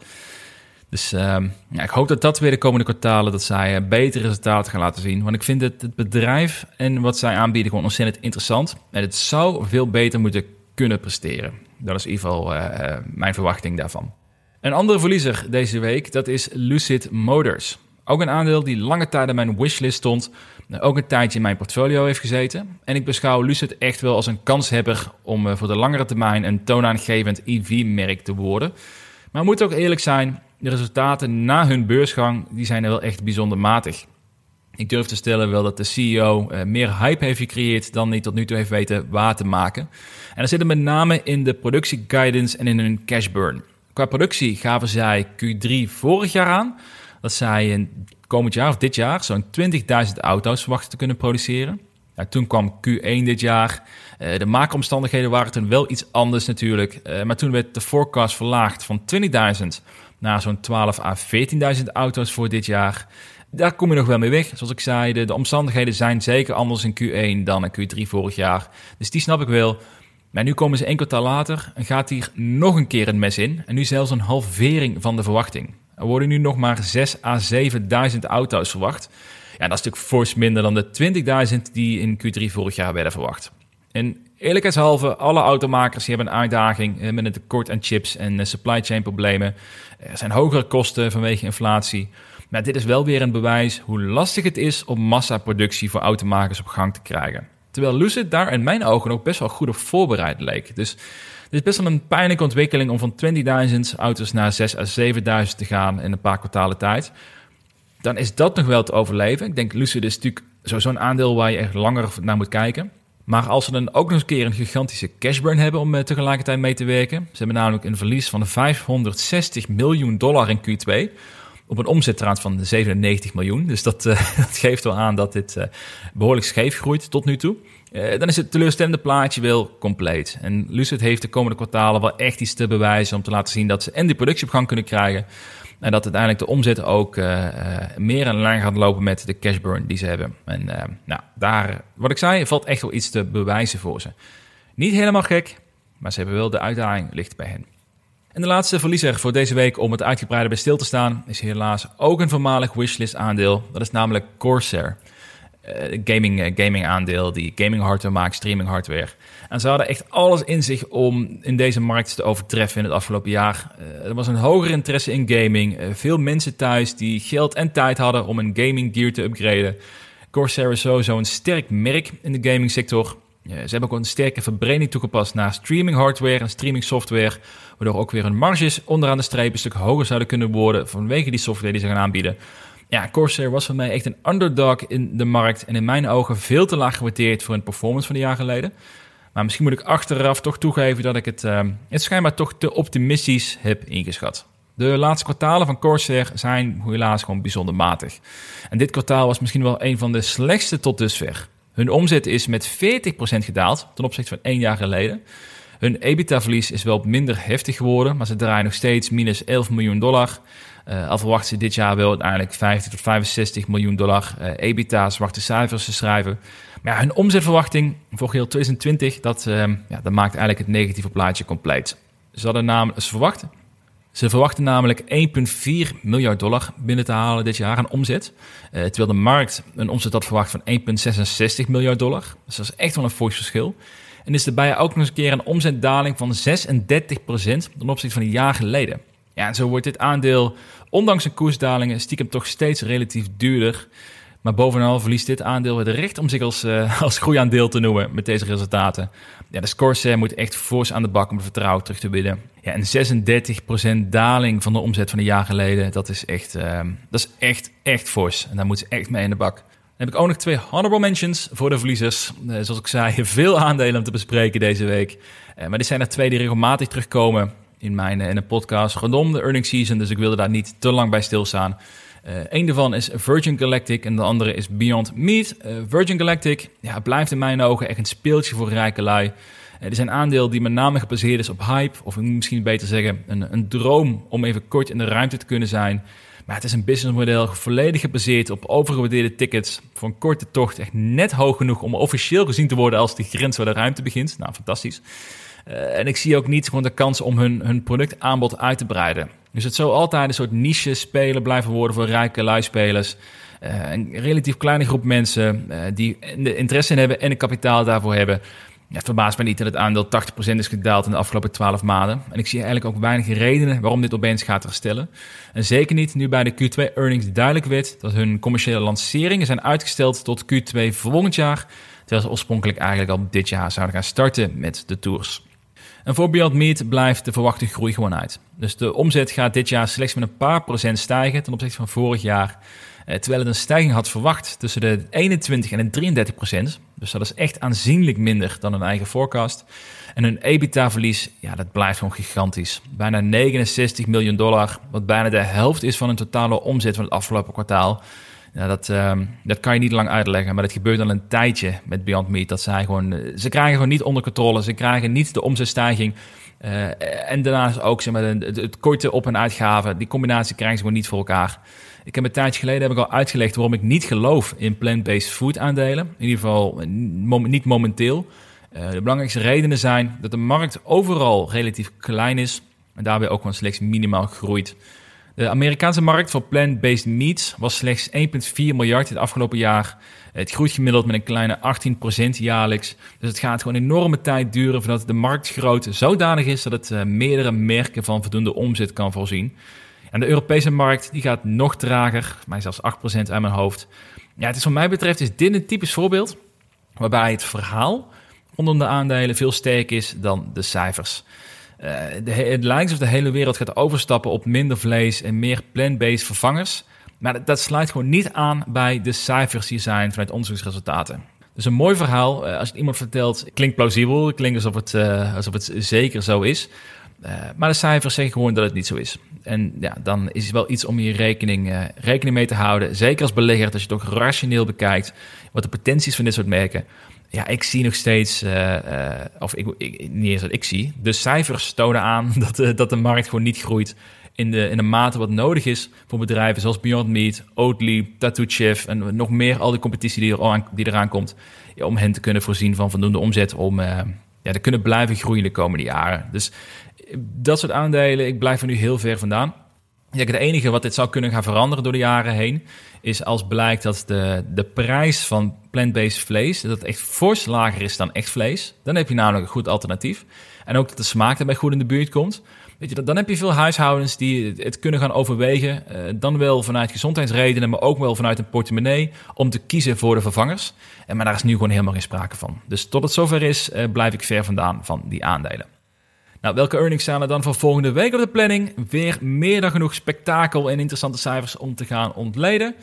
Dus uh, ja, ik hoop dat dat weer de komende kwartalen dat zij uh, betere resultaten gaan laten zien. Want ik vind het, het bedrijf en wat zij aanbieden gewoon ontzettend interessant. En het zou veel beter moeten kunnen presteren. Dat is in ieder geval uh, mijn verwachting daarvan. Een andere verliezer deze week, dat is Lucid Motors. Ook een aandeel die lange tijd in mijn wishlist stond, ook een tijdje in mijn portfolio heeft gezeten. En ik beschouw Lucid echt wel als een kanshebber om eh, voor de langere termijn een toonaangevend EV-merk te worden. Maar moet ook eerlijk zijn, de resultaten na hun beursgang die zijn er wel echt bijzonder matig. Ik durf te stellen wel dat de CEO eh, meer hype heeft gecreëerd dan hij tot nu toe heeft weten waar te maken. En dat zit met name in de productieguidance en in hun cash burn. Qua productie gaven zij Q3 vorig jaar aan dat zij in komend jaar of dit jaar zo'n 20.000 auto's verwachten te kunnen produceren. Nou, toen kwam Q1 dit jaar. Uh, de maakomstandigheden waren toen wel iets anders natuurlijk. Uh, maar toen werd de forecast verlaagd van 20.000 naar zo'n 12 à 14.000 auto's voor dit jaar. Daar kom je nog wel mee weg. Zoals ik zei, de, de, omstandigheden zijn zeker anders in Q1 dan in Q3 vorig jaar. Dus die snap ik wel. Maar nu komen ze één kwartaal later en gaat hier nog een keer een mes in. En nu zelfs een halvering van de verwachting. Er worden nu nog maar 6 à 7.000 auto's verwacht. Ja, dat is natuurlijk fors minder dan de 20.000 die in Q3 vorig jaar werden verwacht. En eerlijkheidshalve, alle automakers hebben een uitdaging eh, met een tekort aan chips en eh, supply chain problemen. Er zijn hogere kosten vanwege inflatie. Maar dit is wel weer een bewijs hoe lastig het is om massaproductie voor automakers op gang te krijgen. Terwijl Lucid daar in mijn ogen ook best wel goed op voorbereid leek. Dus het is best wel een pijnlijke ontwikkeling om van 20.000 auto's naar 6.000 à 7.000 te gaan in een paar kwartalen tijd. Dan is dat nog wel te overleven. Ik denk Lucid is natuurlijk zo'n aandeel waar je echt langer naar moet kijken. Maar als ze dan ook nog eens een keer een gigantische cashburn hebben om uh, tegelijkertijd mee te werken. Ze hebben namelijk een verlies van 560 miljoen dollar in Q2 op een omzetraad van 97 miljoen. Dus dat, uh, dat geeft wel aan dat dit uh, behoorlijk scheef groeit tot nu toe. Uh, dan is het teleurstellende plaatje wel compleet. En Lucid heeft de komende kwartalen wel echt iets te bewijzen om te laten zien dat ze en die productie op gang kunnen krijgen. En dat uiteindelijk de omzet ook meer in lijn gaat lopen met de cash burn die ze hebben. En nou, daar, wat ik zei, valt echt wel iets te bewijzen voor ze. Niet helemaal gek, maar ze hebben wel de uitdaging ligt bij hen. En de laatste verliezer voor deze week om het uitgebreide bij stil te staan is helaas ook een voormalig wishlist aandeel. Dat is namelijk Corsair. Uh, gaming, uh, gaming aandeel die gaming hardware maakt, streaming hardware. En ze hadden echt alles in zich om in deze markt te overtreffen in het afgelopen jaar. Uh, er was een hoger interesse in gaming. veel mensen thuis die geld en tijd hadden om een gaming gear te upgraden. Corsair is sowieso een sterk merk in de gaming sector. ze hebben ook een sterke verbreding toegepast naar streaming hardware en streaming software waardoor ook weer hun marges onderaan de streep een stuk hoger zouden kunnen worden vanwege die software die ze gaan aanbieden. Ja, Corsair was voor mij echt een underdog in de markt en in mijn ogen veel te laag gewaardeerd voor een performance van een jaar geleden. Maar misschien moet ik achteraf toch toegeven dat ik het, uh, het schijnbaar toch te optimistisch heb ingeschat. De laatste kwartalen van Corsair zijn helaas gewoon bijzonder matig. En dit kwartaal was misschien wel een van de slechtste tot dusver. Hun omzet is met 40% gedaald ten opzichte van één jaar geleden. Hun EBITDA-verlies is wel minder heftig geworden, maar ze draaien nog steeds minus 11 miljoen dollar. Uh, al verwachten ze dit jaar wel uiteindelijk 50 tot 65 miljoen dollar uh, EBITDA, zwarte cijfers te schrijven. Maar hun omzetverwachting voor heel 2020, dat, uh, ja, dat maakt eigenlijk het negatieve plaatje compleet. Ze, hadden namelijk, ze, verwachten, ze verwachten namelijk 1,4 miljard dollar binnen te halen dit jaar aan omzet. terwijl de markt een omzet had verwacht van 1,66 miljard dollar. Dus dat is echt wel een fors verschil. En is erbij ook nog eens een keer een omzetdaling van 36% ten opzichte van een jaar geleden. Ja, en zo wordt dit aandeel, ondanks een koersdalingen, stiekem toch steeds relatief duurder. Maar bovenal verliest dit aandeel het recht om zich als, uh, als groeiaandeel te noemen met deze resultaten. Ja, de Corsair moet echt fors aan de bak om het vertrouwen terug te winnen. Ja, een 36% daling van de omzet van een jaar geleden, dat is echt, uh, dat is echt, echt fors. En daar moet ze echt mee in de bak. heb ik ook nog twee honorable mentions voor de verliezers. Zoals ik zei, veel aandelen om te bespreken deze week. Maar dit zijn er twee die regelmatig terugkomen in mijn in een podcast rondom de earnings season. Dus ik wilde daar niet te lang bij stilstaan. Eén daarvan is Virgin Galactic en de andere is Beyond Meat. Virgin Galactic ja, blijft in mijn ogen echt een speeltje voor rijke lui. Het is een aandeel die met name gebaseerd is op hype, of misschien beter zeggen, een, een droom om even kort in de ruimte te kunnen zijn. Maar het is een businessmodel volledig gebaseerd op overgewaardeerde tickets voor een korte tocht. Echt net hoog genoeg om officieel gezien te worden als de grens waar de ruimte begint. Nou, fantastisch. Uh, en ik zie ook niet gewoon de kans om hun, hun productaanbod uit te breiden. Dus het zal altijd een soort niche spelen blijven worden voor rijke luispelers. Uh, een relatief kleine groep mensen uh, die de interesse in hebben en het kapitaal daarvoor hebben. Het verbaast me niet dat het aandeel 80% is gedaald in de afgelopen 12 maanden. En ik zie eigenlijk ook weinig redenen waarom dit opeens gaat herstellen. En zeker niet nu bij de Q2-earnings duidelijk werd dat hun commerciële lanceringen zijn uitgesteld tot Q2 volgend jaar. Terwijl ze oorspronkelijk eigenlijk al dit jaar zouden gaan starten met de tours. En voor Beyond Meat blijft de verwachte groei gewoon uit. Dus de omzet gaat dit jaar slechts met een paar procent stijgen ten opzichte van vorig jaar. Eh, terwijl het een stijging had verwacht tussen de 21 en de 33 procent. Dus dat is echt aanzienlijk minder dan hun eigen forecast. En hun EBITDA-verlies, ja, dat blijft gewoon gigantisch. Bijna 69 miljoen dollar, wat bijna de helft is van hun totale omzet van het afgelopen kwartaal. Ja, dat, uh, dat kan je niet lang uitleggen, maar dat gebeurt al een tijdje met Beyond Meat. Dat zij gewoon, eh, ze krijgen gewoon niet onder controle, ze krijgen niet de omzetstijging. Uh, en daarnaast ook zeg maar, het, korte op- en uitgaven, die combinatie krijgen ze gewoon niet voor elkaar. Ik heb een tijdje geleden heb ik al uitgelegd waarom ik niet geloof in plant-based food aandelen. In ieder geval niet momenteel. De belangrijkste redenen zijn dat de markt overal relatief klein is en daarbij ook gewoon slechts minimaal groeit. De Amerikaanse markt voor plant-based meats was slechts 1,4 miljard het afgelopen jaar. Het groeit gemiddeld met een kleine 18% jaarlijks. Dus het gaat gewoon enorme tijd duren voordat de marktgrootte zodanig is dat het uh, meerdere merken van voldoende omzet kan voorzien. En de Europese markt die gaat nog trager, mij zelfs 8% uit mijn hoofd. Ja, het is wat mij betreft is dit een typisch voorbeeld waarbij het verhaal rondom de aandelen veel sterker is dan de cijfers. De, het lijkt alsof de hele wereld gaat overstappen op minder vlees en meer plant-based vervangers. Maar dat, sluit gewoon niet aan bij de cijfers die zijn vanuit onderzoeksresultaten. Dus een mooi verhaal, uh, als het iemand vertelt, klinkt plausibel, klinkt alsof het, uh, alsof het zeker zo is. Maar de cijfers zeggen gewoon dat het niet zo is. En ja, dan is het wel iets om hier rekening, rekening mee te houden. Zeker als belegger, als je het ook rationeel bekijkt. Wat de potenties van dit soort merken. Ja, ik zie nog steeds, uh, of ik, niet eens wat ik zie. De cijfers tonen aan dat de, dat de markt gewoon niet groeit. In de, in de mate wat nodig is voor bedrijven zoals Beyond Meat, Oatly, Tattoo Chef en nog meer al die competitie die, er aan, die eraan komt. Om hen te kunnen voorzien van voldoende omzet om ja, te kunnen blijven groeien de komende jaren. Dus dat soort aandelen, ik blijf er nu heel ver vandaan. Ja, het enige wat dit zou kunnen gaan veranderen door de jaren heen, is als blijkt dat de, de prijs van plant-based vlees, dat echt fors lager is dan echt vlees. Dan heb je namelijk een goed alternatief. En ook dat de smaak daarbij goed in de buurt komt. Weet je, dan heb je veel huishoudens die het kunnen gaan overwegen. Uh, dan wel vanuit gezondheidsredenen, maar ook wel vanuit een portemonnee. Om te kiezen voor de vervangers. En, maar daar is nu gewoon helemaal geen sprake van. Dus tot het zover is, uh, blijf ik ver vandaan van die aandelen. Nou, welke earnings staan er dan voor volgende week op de planning? Weer meer dan genoeg spektakel en interessante cijfers om te gaan ontleden.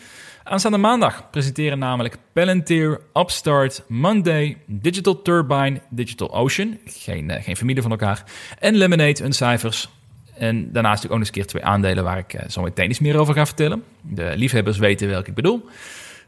Aanstaande maandag presenteren namelijk Palantir, Upstart, Monday, Digital Turbine, Digital Ocean, geen, uh, geen familie van elkaar, en Lemonade hun cijfers. En daarnaast ook nog eens keer twee aandelen waar ik uh, zo meteen iets meer over ga vertellen. De liefhebbers weten welke ik bedoel.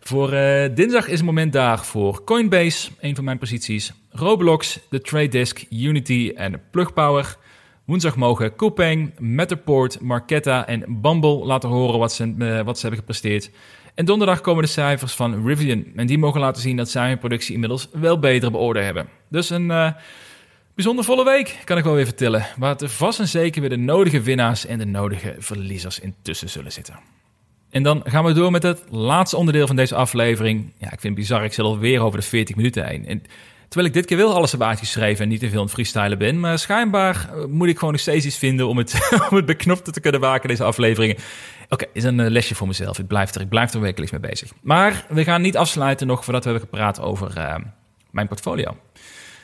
Voor uh, dinsdag is het moment daar voor Coinbase, een van mijn posities. Roblox, de Trade Desk, Unity en Plugpower. Woensdag mogen Coupang, Matterport, Marketta en Bumble laten horen wat ze, uh, wat ze hebben gepresteerd. En donderdag komen de cijfers van Rivian. En die mogen laten zien dat zij hun productie inmiddels wel beter beoordeeld hebben. Dus een uh, bijzonder volle week, kan ik wel weer vertellen. Waar er vast en zeker weer de nodige winnaars en de nodige verliezers intussen zullen zitten. En dan gaan we door met het laatste onderdeel van deze aflevering. Ja, ik vind het bizar, ik zit alweer over de 40 minuten heen. En terwijl ik dit keer wel alles heb uitgeschreven en niet te veel het freestylen ben. Maar schijnbaar eh, moet ik gewoon nog steeds iets vinden om het, om het beknopte te kunnen maken, deze afleveringen. Oké, okay, is een eh, lesje voor mezelf. Ik blijf er, ik blijf er wekelijks mee bezig. Maar we gaan niet afsluiten nog voordat we hebben gepraat over uh, mijn portfolio.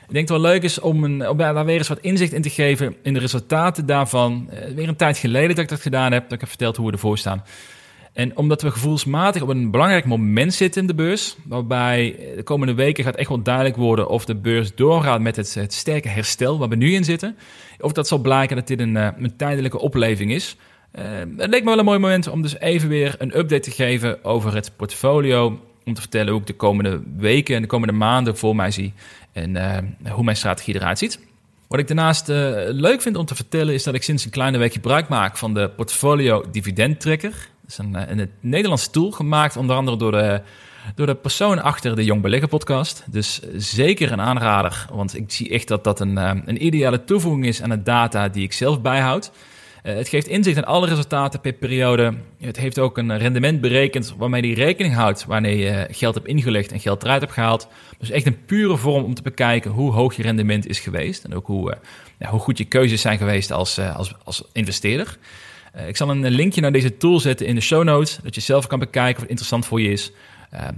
Ik denk dat het wel leuk is om, een, daar weer eens wat inzicht in te geven in de resultaten daarvan. Uh, weer een tijd geleden dat ik dat gedaan heb, dat ik heb verteld hoe we ervoor staan. En omdat we gevoelsmatig op een belangrijk moment zitten in de beurs, waarbij de komende weken gaat echt wel duidelijk worden of de beurs doorgaat met het, het sterke herstel waar we nu in zitten, of dat zal blijken dat dit een, eh, een tijdelijke opleving is. Uh, het leek me wel een mooi moment om dus even weer een update te geven over het portfolio. Om te vertellen hoe ik de komende weken en de komende maanden voor mij zie en uh, hoe mijn strategie eruit ziet. Wat ik daarnaast leuk vind om te vertellen is dat ik sinds een kleine week gebruik maak van de Portfolio Dividend Tracker. Is een, een Nederlandse tool gemaakt onder andere door de, door de persoon achter de Jong Beleggen podcast. Dus zeker een aanrader, want ik zie echt dat dat een, een ideale toevoeging is aan de data die ik zelf bijhoud. Uh, het geeft inzicht in alle resultaten per periode. Het heeft ook een rendement berekend waarmee die rekening houdt wanneer je geld hebt ingelegd en geld eruit hebt gehaald. Dus echt een pure vorm om te bekijken hoe hoog je rendement is geweest en ook hoe, hoe goed je keuzes zijn geweest als, als, als investeerder. Ik zal een linkje naar deze tool zetten in de show notes, dat je zelf kan bekijken of het interessant voor je is.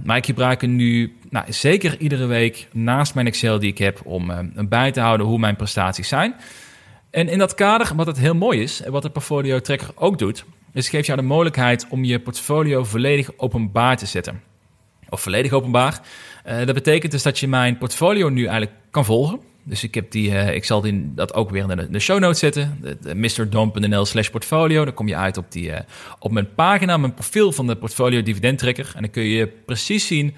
maar ik gebruik hem nu nou, zeker iedere week naast mijn Excel die ik heb om bij te houden hoe mijn prestaties zijn. En in dat kader, wat het heel mooi is, en wat de portfolio tracker ook doet, is geeft jou de mogelijkheid om je portfolio volledig openbaar te zetten. Of volledig openbaar. Uh, dat betekent dus dat je mijn portfolio nu eigenlijk kan volgen. Dus ik, heb die, uh, ik zal die, dat ook weer in de, de show notes zetten. mrdom.nl slash portfolio. Dan kom je uit op, die, uh, op mijn pagina, mijn profiel van de portfolio dividend tracker. En dan kun je precies zien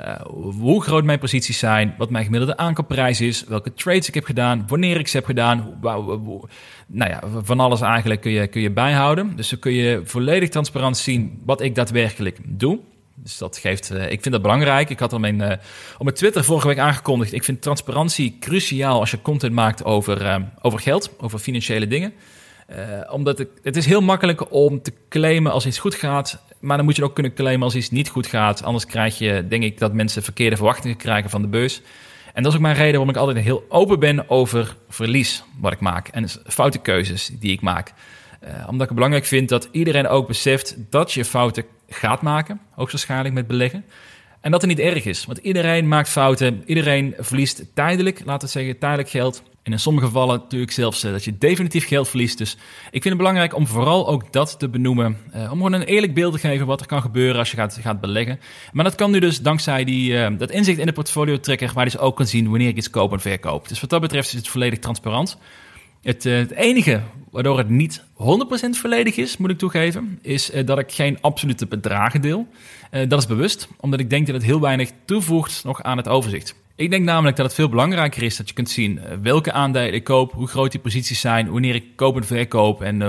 uh, hoe groot mijn posities zijn, wat mijn gemiddelde aankoopprijs is, welke trades ik heb gedaan, wanneer ik ze heb gedaan. nou ja, van alles eigenlijk kun je, kun je bijhouden. Dus dan kun je volledig transparant zien wat ik daadwerkelijk doe. Dus dat geeft, uh, ik vind dat belangrijk. Ik had al mijn, uh, op mijn Twitter vorige week aangekondigd. Ik vind transparantie cruciaal als je content maakt over, uh, over geld, over financiële dingen. omdat het, is heel makkelijk om te claimen als iets goed gaat maar dan moet je ook kunnen claimen als iets niet goed gaat. Anders krijg je, denk ik, dat mensen verkeerde verwachtingen krijgen van de beurs. En dat is ook mijn reden waarom ik altijd heel open ben over verlies wat ik maak. En foute keuzes die ik maak. Omdat ik het belangrijk vind dat iedereen ook beseft dat je fouten gaat maken. Hoogstwaarschijnlijk met beleggen. En dat het niet erg is. Want iedereen maakt fouten. Iedereen verliest tijdelijk, laten we zeggen, tijdelijk geld. En in sommige gevallen natuurlijk zelfs uh, dat je definitief geld verliest. Dus ik vind het belangrijk om vooral ook dat te benoemen. Uh, om gewoon een eerlijk beeld te geven wat er kan gebeuren als je gaat, gaat beleggen. Maar dat kan nu dus dankzij die, uh, dat inzicht in de portfolio trekker, waar je dus ook kan zien wanneer ik iets koop en verkoop. Dus wat dat betreft is het volledig transparant. Het, het enige waardoor het niet 100% volledig is, moet ik toegeven, is dat ik geen absolute bedragen deel. dat is bewust, omdat ik denk dat het heel weinig toevoegt nog aan het overzicht. Ik denk namelijk dat het veel belangrijker is dat je kunt zien eh, welke aandelen ik koop, hoe groot die posities zijn, wanneer ik koop en verkoop en,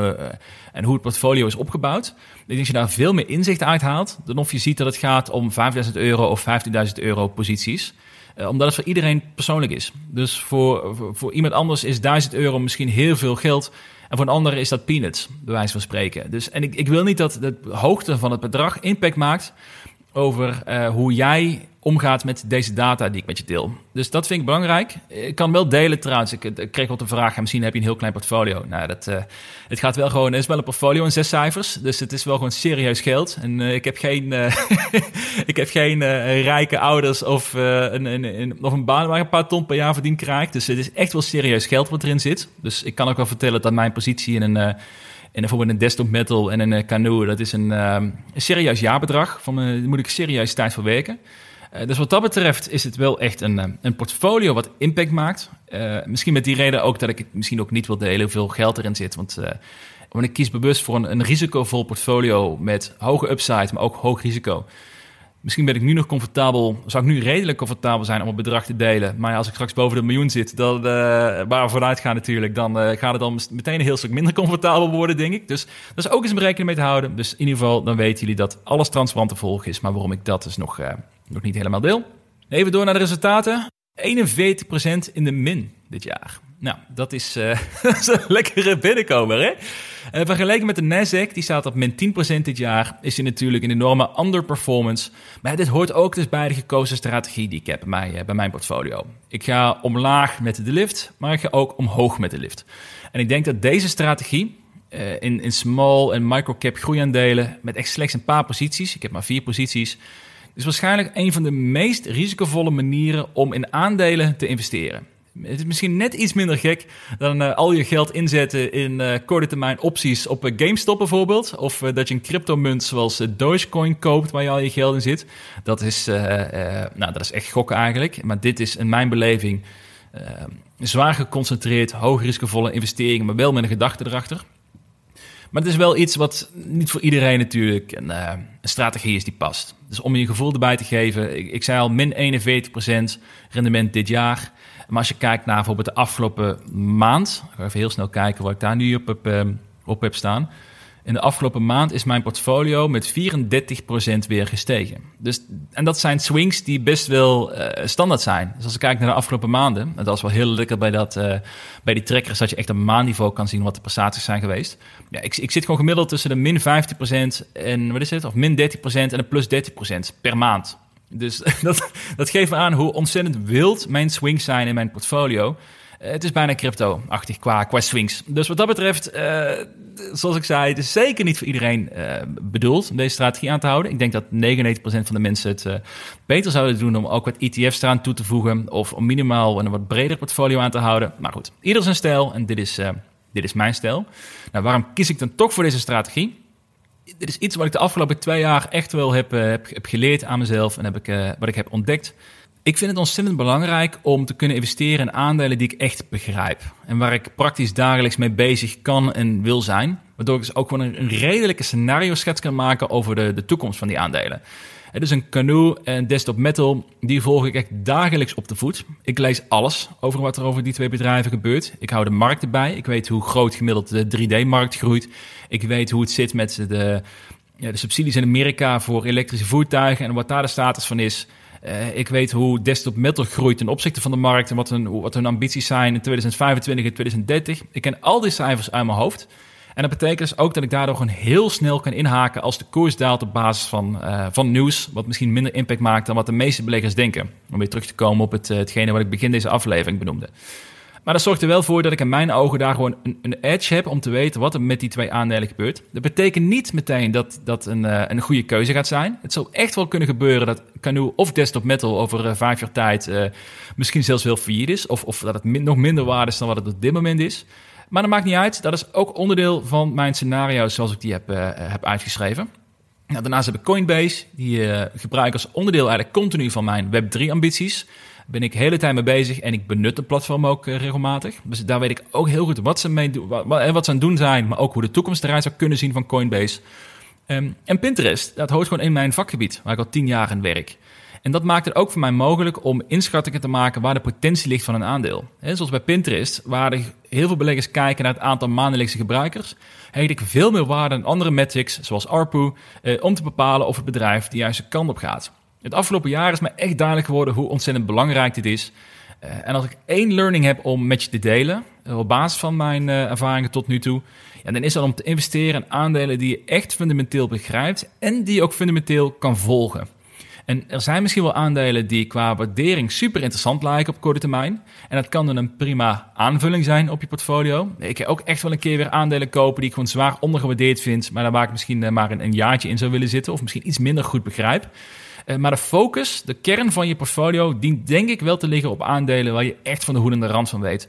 en hoe het portfolio is opgebouwd. Ik denk dat je daar veel meer inzicht uit haalt dan of je ziet dat het gaat om 5000 euro of 15.000 euro posities. Uh, omdat het voor iedereen persoonlijk is. Dus voor, voor, voor, iemand anders is 1000 euro misschien heel veel geld. En voor een ander is dat peanuts, bij wijze van spreken. Dus, en ik, ik wil niet dat de hoogte van het bedrag impact maakt over uh, hoe jij omgaat met deze data die ik met je deel. Dus dat vind ik belangrijk. Ik kan wel delen trouwens. Ik, kreeg wat een vraag. Misschien heb je een heel klein portfolio. Nou, dat, uh, het gaat wel gewoon. Is wel een portfolio in zes cijfers. Dus het is wel gewoon serieus geld. En uh, ik heb geen, ik heb geen rijke ouders of, een, een, een, of een baan waar een paar ton per jaar verdiend krijg. Dus het is echt wel serieus geld wat erin zit. Dus ik kan ook wel vertellen dat mijn positie in een en bijvoorbeeld een desktop metal en een uh, canoe, dat is een, uh, een serieus jaarbedrag. Van, uh, daar moet ik serieus tijd voor werken. dus wat dat betreft is het wel echt een, een portfolio wat impact maakt. misschien met die reden ook dat ik het misschien ook niet wil delen hoeveel geld erin zit. Want, want ik kies bewust voor een, een risicovol portfolio met hoge upside, maar ook hoog risico. Misschien ben ik nu nog comfortabel, zou ik nu redelijk comfortabel zijn om het bedrag te delen. Maar als ik straks boven de miljoen zit, dan, uh, waar we vanuit gaan natuurlijk, dan uh, gaat het dan meteen een heel stuk minder comfortabel worden, denk ik. Dus dat is ook eens een berekening mee te houden. Dus in ieder geval, dan weten jullie dat alles transparant te volgen is. Maar waarom ik dat dus nog, uh, nog niet helemaal deel. Even door naar de resultaten. 41% in de min dit jaar. Nou, dat is, een lekkere binnenkomer, hè? Uh, vergeleken met de Nasdaq, die staat op min 10% dit jaar, is hij natuurlijk een enorme underperformance. Maar dit hoort ook dus bij de gekozen strategie die ik heb bij, uh, bij mijn portfolio. Ik ga omlaag met de lift, maar ik ga ook omhoog met de lift. En ik denk dat deze strategie, in, in small en microcap groeiaandelen, met echt slechts een paar posities, ik heb maar vier posities, is waarschijnlijk een van de meest risicovolle manieren om in aandelen te investeren. Het is misschien net iets minder gek dan uh, al je geld inzetten in uh, korte termijn opties op uh, GameStop bijvoorbeeld. Of dat je een cryptomunt zoals Dogecoin koopt waar je al je geld in zit. Dat is, nou, dat is echt gokken eigenlijk. Maar dit is in mijn beleving zwaar geconcentreerd, hoogrisikovolle investeringen, maar wel met een gedachte erachter. Maar het is wel iets wat niet voor iedereen natuurlijk een, een strategie is die past. Dus om je gevoel erbij te geven, ik, ik zei al min 41% rendement dit jaar. Maar als je kijkt naar bijvoorbeeld de afgelopen maand, ik ga even heel snel kijken wat ik daar nu op heb, uh, op staan. In de afgelopen maand is mijn portfolio met 34% weer gestegen. Dus, en dat zijn swings die best wel uh, standaard zijn. Dus als ik kijk naar de afgelopen maanden, en dat is wel heel lekker bij, dat, uh, bij die trackers, dat je echt op maandniveau kan zien wat de prestaties zijn geweest. Ja, ik, ik zit gewoon gemiddeld tussen de min 50% en wat is het? Of min 30% en de plus 30% per maand. Dus dat, geeft me aan hoe ontzettend wild mijn swings zijn in mijn portfolio. Uh, het is bijna crypto-achtig qua, qua swings. Dus wat dat betreft, uh, zoals ik zei, het is zeker niet voor iedereen uh, bedoeld om deze strategie aan te houden. Ik denk dat 99% van de mensen het beter zouden doen om ook wat ETF's eraan toe te voegen. Of om minimaal een wat breder portfolio aan te houden. Maar goed, ieder zijn stijl en dit is, dit is mijn stijl. Nou, waarom kies ik dan toch voor deze strategie? Dit is iets wat ik de afgelopen twee jaar echt wel heb, heb, heb geleerd aan mezelf en heb ik, wat ik heb ontdekt. Ik vind het ontzettend belangrijk om te kunnen investeren in aandelen die ik echt begrijp. En waar ik praktisch dagelijks mee bezig kan en wil zijn. Waardoor ik dus ook gewoon een, redelijke scenario schets kan maken over de, de toekomst van die aandelen. Het is een Canoe en Desktop Metal, die volg ik echt dagelijks op de voet. Ik lees alles over wat er over die twee bedrijven gebeurt. Ik hou de markt erbij. Ik weet hoe groot gemiddeld de 3D-markt groeit. Ik weet hoe het zit met de, ja, de subsidies in Amerika voor elektrische voertuigen en wat daar de status van is. Uh, ik weet hoe desktop metal groeit ten opzichte van de markt en wat hun, wat hun ambities zijn in 2025 en 2030. Ik ken al die cijfers uit mijn hoofd. En dat betekent dus ook dat ik daardoor gewoon heel snel kan inhaken als de koers daalt op basis van, uh, van nieuws, wat misschien minder impact maakt dan wat de meeste beleggers denken. Om weer terug te komen op het, uh, hetgene wat ik begin deze aflevering benoemde. Maar dat zorgt er wel voor dat ik in mijn ogen daar gewoon een, een, edge heb om te weten wat er met die twee aandelen gebeurt. Dat betekent niet meteen dat dat een, uh, een goede keuze gaat zijn. Het zou echt wel kunnen gebeuren dat Canoe of Desktop Metal over vijf jaar tijd misschien zelfs wel failliet is. Of, of dat het nog minder waard is dan wat het op dit moment is. Maar dat maakt niet uit. Dat is ook onderdeel van mijn scenario's zoals ik die heb, heb uitgeschreven. Nou, daarnaast heb ik Coinbase. Die gebruik ik als onderdeel eigenlijk continu van mijn Web3 ambities ben ik de hele tijd mee bezig en ik benut het platform ook uh, regelmatig. Dus daar weet ik ook heel goed wat ze, mee doen, wat, wat, ze aan het doen zijn, maar ook hoe de toekomst eruit zou kunnen zien van Coinbase. Um, en Pinterest, dat hoort gewoon in mijn vakgebied, waar ik al tien jaar in werk. En dat maakt het ook voor mij mogelijk om inschattingen te maken waar de potentie ligt van een aandeel. He, zoals bij Pinterest, waar heel veel beleggers kijken naar het aantal maandelijkse gebruikers, heet ik veel meer waarde dan andere metrics, zoals ARPU, eh, om te bepalen of het bedrijf de juiste kant op gaat. Het afgelopen jaar is me echt duidelijk geworden hoe ontzettend belangrijk dit is. Uh, en als ik één learning heb om met je te delen, uh, op basis van mijn uh, ervaringen tot nu toe, ja, dan is dat om te investeren in aandelen die je echt fundamenteel begrijpt en die je ook fundamenteel kan volgen. En er zijn misschien wel aandelen die qua waardering super interessant lijken op korte termijn. En dat kan dan een prima aanvulling zijn op je portfolio. Ik heb ook echt wel een keer weer aandelen kopen die ik gewoon zwaar ondergewaardeerd vind, maar daar waar ik misschien maar een, jaartje in zou willen zitten of misschien iets minder goed begrijp. Eh, maar de focus, de kern van je portfolio, dient denk ik wel te liggen op aandelen waar je echt van de hoedende rand van weet.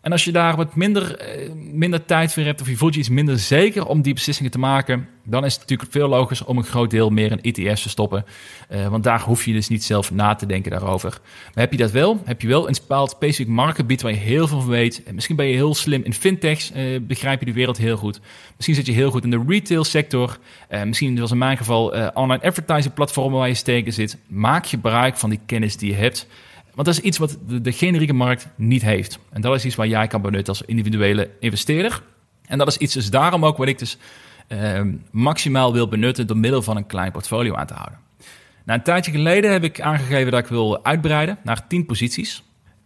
En als je daar wat minder, eh, minder tijd voor hebt of je voelt je iets minder zeker om die beslissingen te maken, dan is het natuurlijk veel logischer om een groot deel meer in ETF's te stoppen. Uh, want daar hoef je dus niet zelf na te denken daarover. Maar heb je dat wel? Heb je wel een bepaald specifiek marktgebied waar je heel veel van weet? En misschien ben je heel slim in fintechs, uh, begrijp je de wereld heel goed. Misschien zit je heel goed in de retail sector. Misschien, zoals in mijn geval, online advertising platformen waar je steken zit. Maak gebruik van die kennis die je hebt. Want dat is iets wat de, generieke markt niet heeft. En dat is iets waar jij kan benutten als individuele investeerder. En dat is iets dus daarom ook wat ik dus uh, maximaal wil benutten door middel van een klein portfolio aan te houden. Nou, een tijdje geleden heb ik aangegeven dat ik wil uitbreiden naar 10 posities.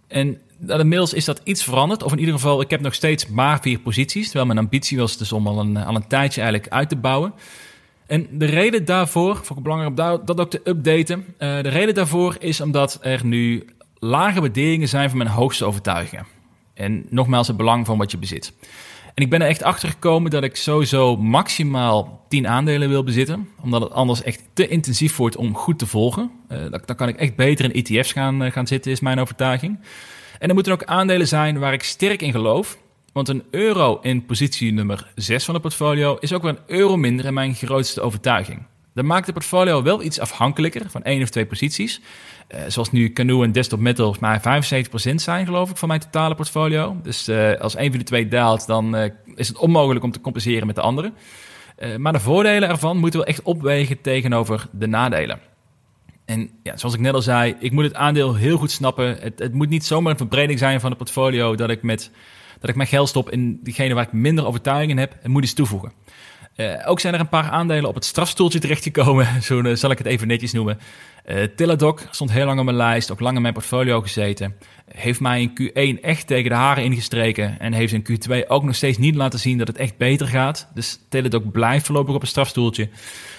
En inmiddels is dat iets veranderd. Of in ieder geval, ik heb nog steeds maar vier posities. Terwijl mijn ambitie was dus om al een, al een tijdje eigenlijk uit te bouwen. En de reden daarvoor, ik belangrijk om dat ook te updaten. Uh, de reden daarvoor is omdat er nu lage waarderingen zijn van mijn hoogste overtuigingen. En nogmaals het belang van wat je bezit. En ik ben er echt achter gekomen dat ik sowieso maximaal 10 aandelen wil bezitten. Omdat het anders echt te intensief wordt om goed te volgen. Uh, dan, kan ik echt beter in ETF's gaan, uh, gaan zitten, is mijn overtuiging. En er moeten ook aandelen zijn waar ik sterk in geloof. Want een euro in positie nummer 6 van het portfolio is ook weer een euro minder in mijn grootste overtuiging. Dat maakt de portfolio wel iets afhankelijker van één of twee posities. Uh, zoals nu Canoe en Desktop Metal maar 75% zijn, geloof ik, van mijn totale portfolio. Dus uh, als een van de twee daalt, dan uh, is het onmogelijk om te compenseren met de andere. maar de voordelen ervan moeten we echt opwegen tegenover de nadelen. En ja, zoals ik net al zei, ik moet het aandeel heel goed snappen. Het, het moet niet zomaar een verbreding zijn van het portfolio dat ik, met, dat ik mijn geld stop in diegene waar ik minder overtuiging in heb en moet iets toevoegen. Uh, ook zijn er een paar aandelen op het strafstoeltje terechtgekomen. Zo uh, zal ik het even netjes noemen. Uh, stond heel lang op mijn lijst, ook lang in mijn portfolio gezeten. Heeft mij in Q1 echt tegen de haren ingestreken. En heeft in Q2 ook nog steeds niet laten zien dat het echt beter gaat. Dus Teladoc blijft voorlopig op een strafstoeltje.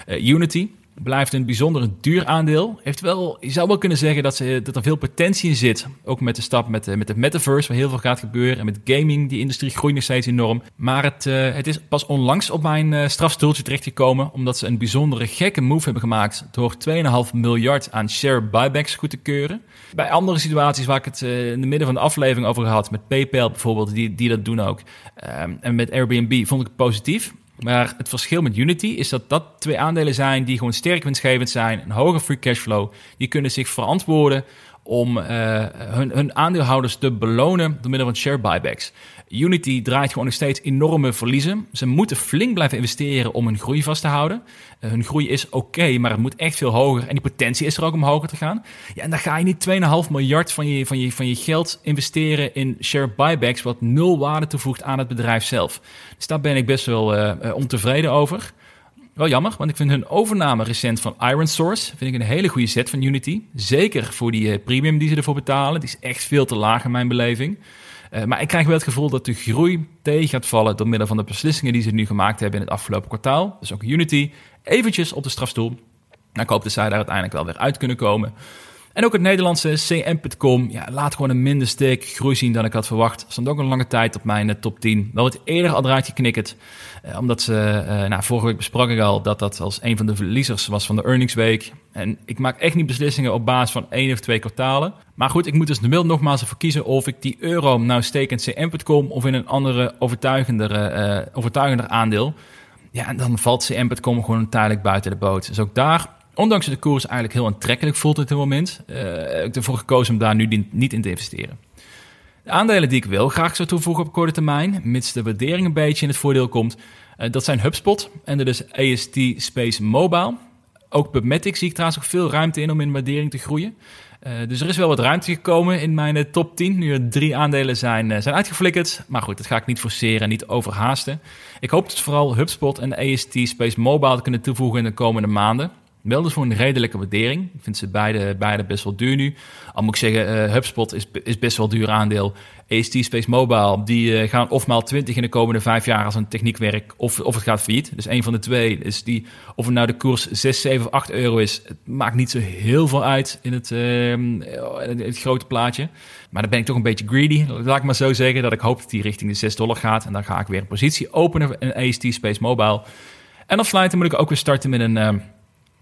Unity blijft een bijzonder duur aandeel. Heeft wel, je zou wel kunnen zeggen dat, ze, dat er veel potentie in zit. Ook met de stap met, de, met het metaverse, waar heel veel gaat gebeuren. En met gaming, die industrie groeit nog steeds enorm. Maar het, uh, het is pas onlangs op mijn uh, strafstoeltje terechtgekomen. Omdat ze een bijzondere gekke move hebben gemaakt. Door 2,5 miljard aan share buybacks goed te keuren. Bij andere situaties waar ik het in de midden van de aflevering over gehad. Met PayPal bijvoorbeeld, die, die dat doen ook. Um, en met Airbnb vond ik het positief. Maar het verschil met Unity is dat dat twee aandelen zijn die gewoon sterk winstgevend zijn, een hoge free cashflow. Die kunnen zich verantwoorden om uh, hun, hun, aandeelhouders te belonen door middel van share buybacks. Unity draait gewoon nog steeds enorme verliezen. Ze moeten flink blijven investeren om hun groei vast te houden. Uh, hun groei is oké, maar het moet echt veel hoger. En die potentie is er ook om hoger te gaan. Ja, en dan ga je niet 2,5 miljard van je, van, je, van je geld investeren in share buybacks, wat nul waarde toevoegt aan het bedrijf zelf. Dus daar ben ik best wel uh, ontevreden over. Wel jammer, want ik vind hun overname recent van Iron Source vind ik een hele goede set van Unity. Zeker voor die premium die ze ervoor betalen. Die is echt veel te laag in mijn beleving. Uh, maar ik krijg wel het gevoel dat de groei tegen gaat vallen door middel van de beslissingen die ze nu gemaakt hebben in het afgelopen kwartaal. Dus ook Unity eventjes op de strafstoel. Nou, ik hoop dat zij daar uiteindelijk wel weer uit kunnen komen. En ook het Nederlandse CM.com ja, laat gewoon een minder sterk groei zien dan ik had verwacht. Stond ook een lange tijd op mijn eh, top 10. Wel wat eerder al eruit geknikkerd. Eh, omdat ze, eh, nou, vorige week besprak ik al dat dat als een van de verliezers was van de earningsweek. En ik maak echt niet beslissingen op basis van één of twee kwartalen. Maar goed, ik moet dus nu nogmaals ervoor kiezen of ik die euro nou steek in CM.com of in een andere overtuigender, overtuigender aandeel. Ja, en dan valt CM.com gewoon tijdelijk buiten de boot. Dus ook daar ondanks dat de koers eigenlijk heel aantrekkelijk voelt op dit moment, uh, heb ik ervoor gekozen om daar nu niet in te investeren. De aandelen die ik wel graag zou toevoegen op korte termijn, mits de waardering een beetje in het voordeel komt, uh, dat zijn HubSpot en dat is AST Space Mobile. Ook Pubmatic zie ik trouwens ook veel ruimte in om in waardering te groeien. Uh, dus er is wel wat ruimte gekomen in mijn top 10. Nu er drie aandelen zijn, zijn uitgeflikkerd. Maar goed, dat ga ik niet forceren en niet overhaasten. Ik hoop dus vooral HubSpot en AST Space Mobile te kunnen toevoegen in de komende maanden. Wel dus voor een redelijke waardering. Ik vind ze beide, beide best wel duur nu. Al moet ik zeggen, uh, HubSpot is, is best wel duur aandeel. AST Space Mobile, die uh, gaan ofmaal 20 in de komende vijf jaar als een techniekwerk, of, of het gaat failliet. Dus een van de twee is die, of het nou de koers 6, 7 of 8 euro is, het maakt niet zo heel veel uit in het, in het grote plaatje. Maar dan ben ik toch een beetje greedy, laat ik maar zo zeggen, dat ik hoop dat die richting de 6 dollar gaat. En dan ga ik weer een positie openen in AST Space Mobile. En afsluiten moet ik ook weer starten met een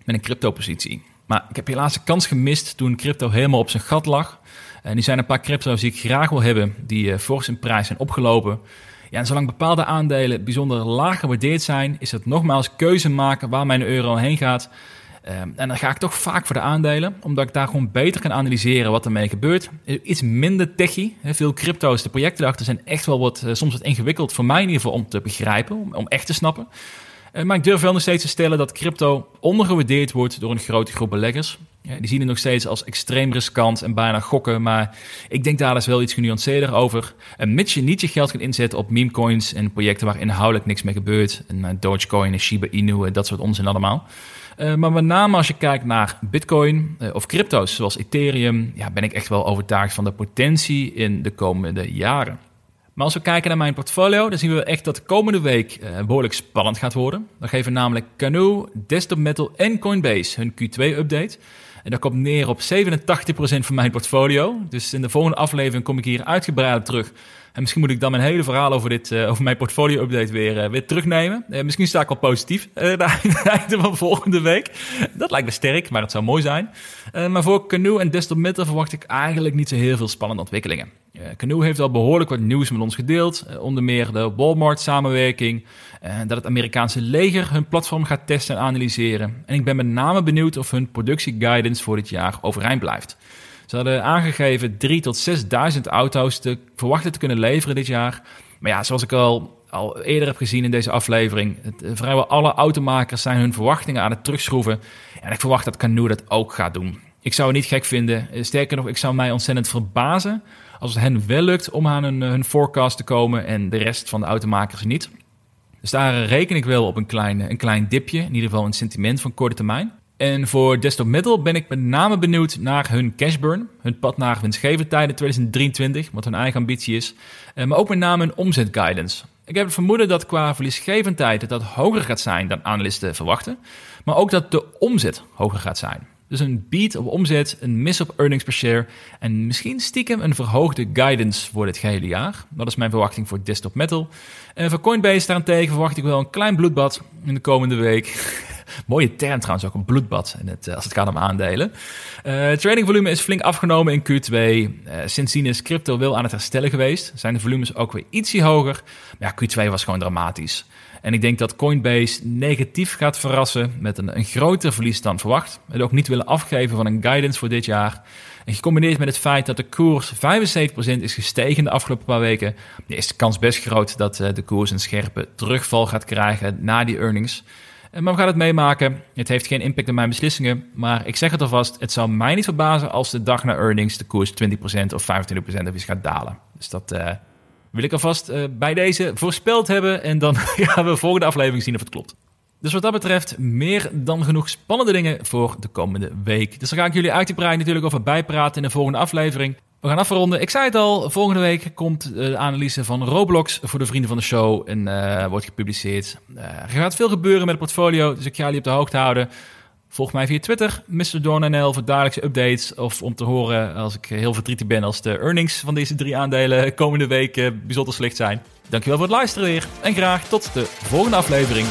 met een crypto-positie. Maar ik heb helaas de kans gemist toen crypto helemaal op zijn gat lag. En die zijn een paar crypto's die ik graag wil hebben, die uh, fors in prijs zijn opgelopen. Ja, en zolang bepaalde aandelen bijzonder laag gewaardeerd zijn, is het nogmaals keuze maken waar mijn euro heen gaat. Um, en dan ga ik toch vaak voor de aandelen, omdat ik daar gewoon beter kan analyseren wat ermee gebeurt. Iets minder techie. Veel crypto's, de projecten erachter zijn echt wel wat, uh, soms wat ingewikkeld voor mij in ieder geval om te begrijpen, om echt te snappen. Uh, maar ik durf wel nog steeds te stellen dat crypto ondergewaardeerd wordt door een grote groep beleggers. Die zien het nog steeds als extreem riskant en bijna gokken, maar ik denk daar dus wel iets genuanceerder over. En mits je niet je geld gaat inzetten op meme coins en projecten waar inhoudelijk niks mee gebeurt, en Dogecoin en Shiba Inu en dat soort onzin allemaal. Uh, maar met name als je kijkt naar Bitcoin of crypto's zoals Ethereum, ja, ben ik echt wel overtuigd van de potentie in de komende jaren. Maar als we kijken naar mijn portfolio, dan zien we echt dat de komende week uh, behoorlijk spannend gaat worden. Dan geven namelijk Canoe, Desktop Metal en Coinbase hun Q2-update. En dat komt neer op 87% van mijn portfolio. Dus in de volgende aflevering kom ik hier uitgebreid terug. En misschien moet ik dan mijn hele verhaal over, dit, uh, over mijn portfolio-update weer, uh, weer terugnemen. Uh, misschien sta ik al positief uh, naar het einde van volgende week. Dat lijkt me sterk, maar het zou mooi zijn. maar voor Canoe en Desktop Metal verwacht ik eigenlijk niet zo heel veel spannende ontwikkelingen. Canoe heeft al behoorlijk wat nieuws met ons gedeeld. onder meer de Walmart-samenwerking. dat het Amerikaanse leger hun platform gaat testen en analyseren. En ik ben met name benieuwd of hun productieguidance voor dit jaar overeind blijft. Ze hadden aangegeven 3.000 tot 6.000 auto's te verwachten te kunnen leveren dit jaar. Maar ja, zoals ik al, al eerder heb gezien in deze aflevering, het, eh, vrijwel alle automakers zijn hun verwachtingen aan het terugschroeven. En ik verwacht dat Canoe dat ook gaat doen. Ik zou het niet gek vinden. Eh, sterker nog, ik zou mij ontzettend verbazen als het hen wel lukt om aan hun, hun forecast te komen en de rest van de automakers niet. Dus daar reken ik wel op een klein, een klein dipje, in ieder geval een sentiment van korte termijn. En voor Desktop Metal ben ik met name benieuwd naar hun cash burn, hun pad naar winstgevendheid in 2023, wat hun eigen ambitie is, eh, maar ook met name hun omzetguidance. Ik heb het vermoeden dat qua verliesgevendheid dat hoger gaat zijn dan analisten verwachten, maar ook dat de omzet hoger gaat zijn. Dus een beat op omzet, een miss op earnings per share en misschien stiekem een verhoogde guidance voor dit gehele jaar. Dat is mijn verwachting voor Desktop Metal. En voor Coinbase daarentegen verwacht ik wel een klein bloedbad in de komende week. Mooie term trouwens, ook een bloedbad in het, eh, als het gaat om aandelen. Uh, tradingvolume is flink afgenomen in Q2. Uh, eh, sindsdien is crypto wel aan het herstellen geweest. Zijn de volumes ook weer ietsje hoger. Maar ja, Q2 was gewoon dramatisch. En ik denk dat Coinbase negatief gaat verrassen met een, een groter verlies dan verwacht. En ook niet willen afgeven van een guidance voor dit jaar. En gecombineerd met het feit dat de koers 75% is gestegen de afgelopen paar weken, is de kans best groot dat de koers een scherpe terugval gaat krijgen na die earnings. Eh, maar we gaan het meemaken. Het heeft geen impact op mijn beslissingen. Maar ik zeg het alvast, het zou mij niet verbazen als de dag na earnings de koers 20% of 25% of iets gaat dalen. Dus dat uh, wil ik alvast uh, bij deze voorspeld hebben. En dan gaan we de volgende aflevering zien of het klopt. Dus wat dat betreft, meer dan genoeg spannende dingen voor de komende week. Dus daar ga ik jullie uitgebreid natuurlijk over bijpraten in de volgende aflevering. We gaan afronden. Ik zei het al, volgende week komt de analyse van Roblox voor de vrienden van de show en uh, wordt gepubliceerd. Er gaat veel gebeuren met het portfolio, dus ik ga jullie op de hoogte houden. Volg mij via Twitter, Mr. Dornanel, voor dagelijkse updates. Of om te horen als ik heel verdrietig ben als de earnings van deze drie aandelen komende week bijzonder slecht zijn. Dankjewel voor het luisteren weer en graag tot de volgende aflevering.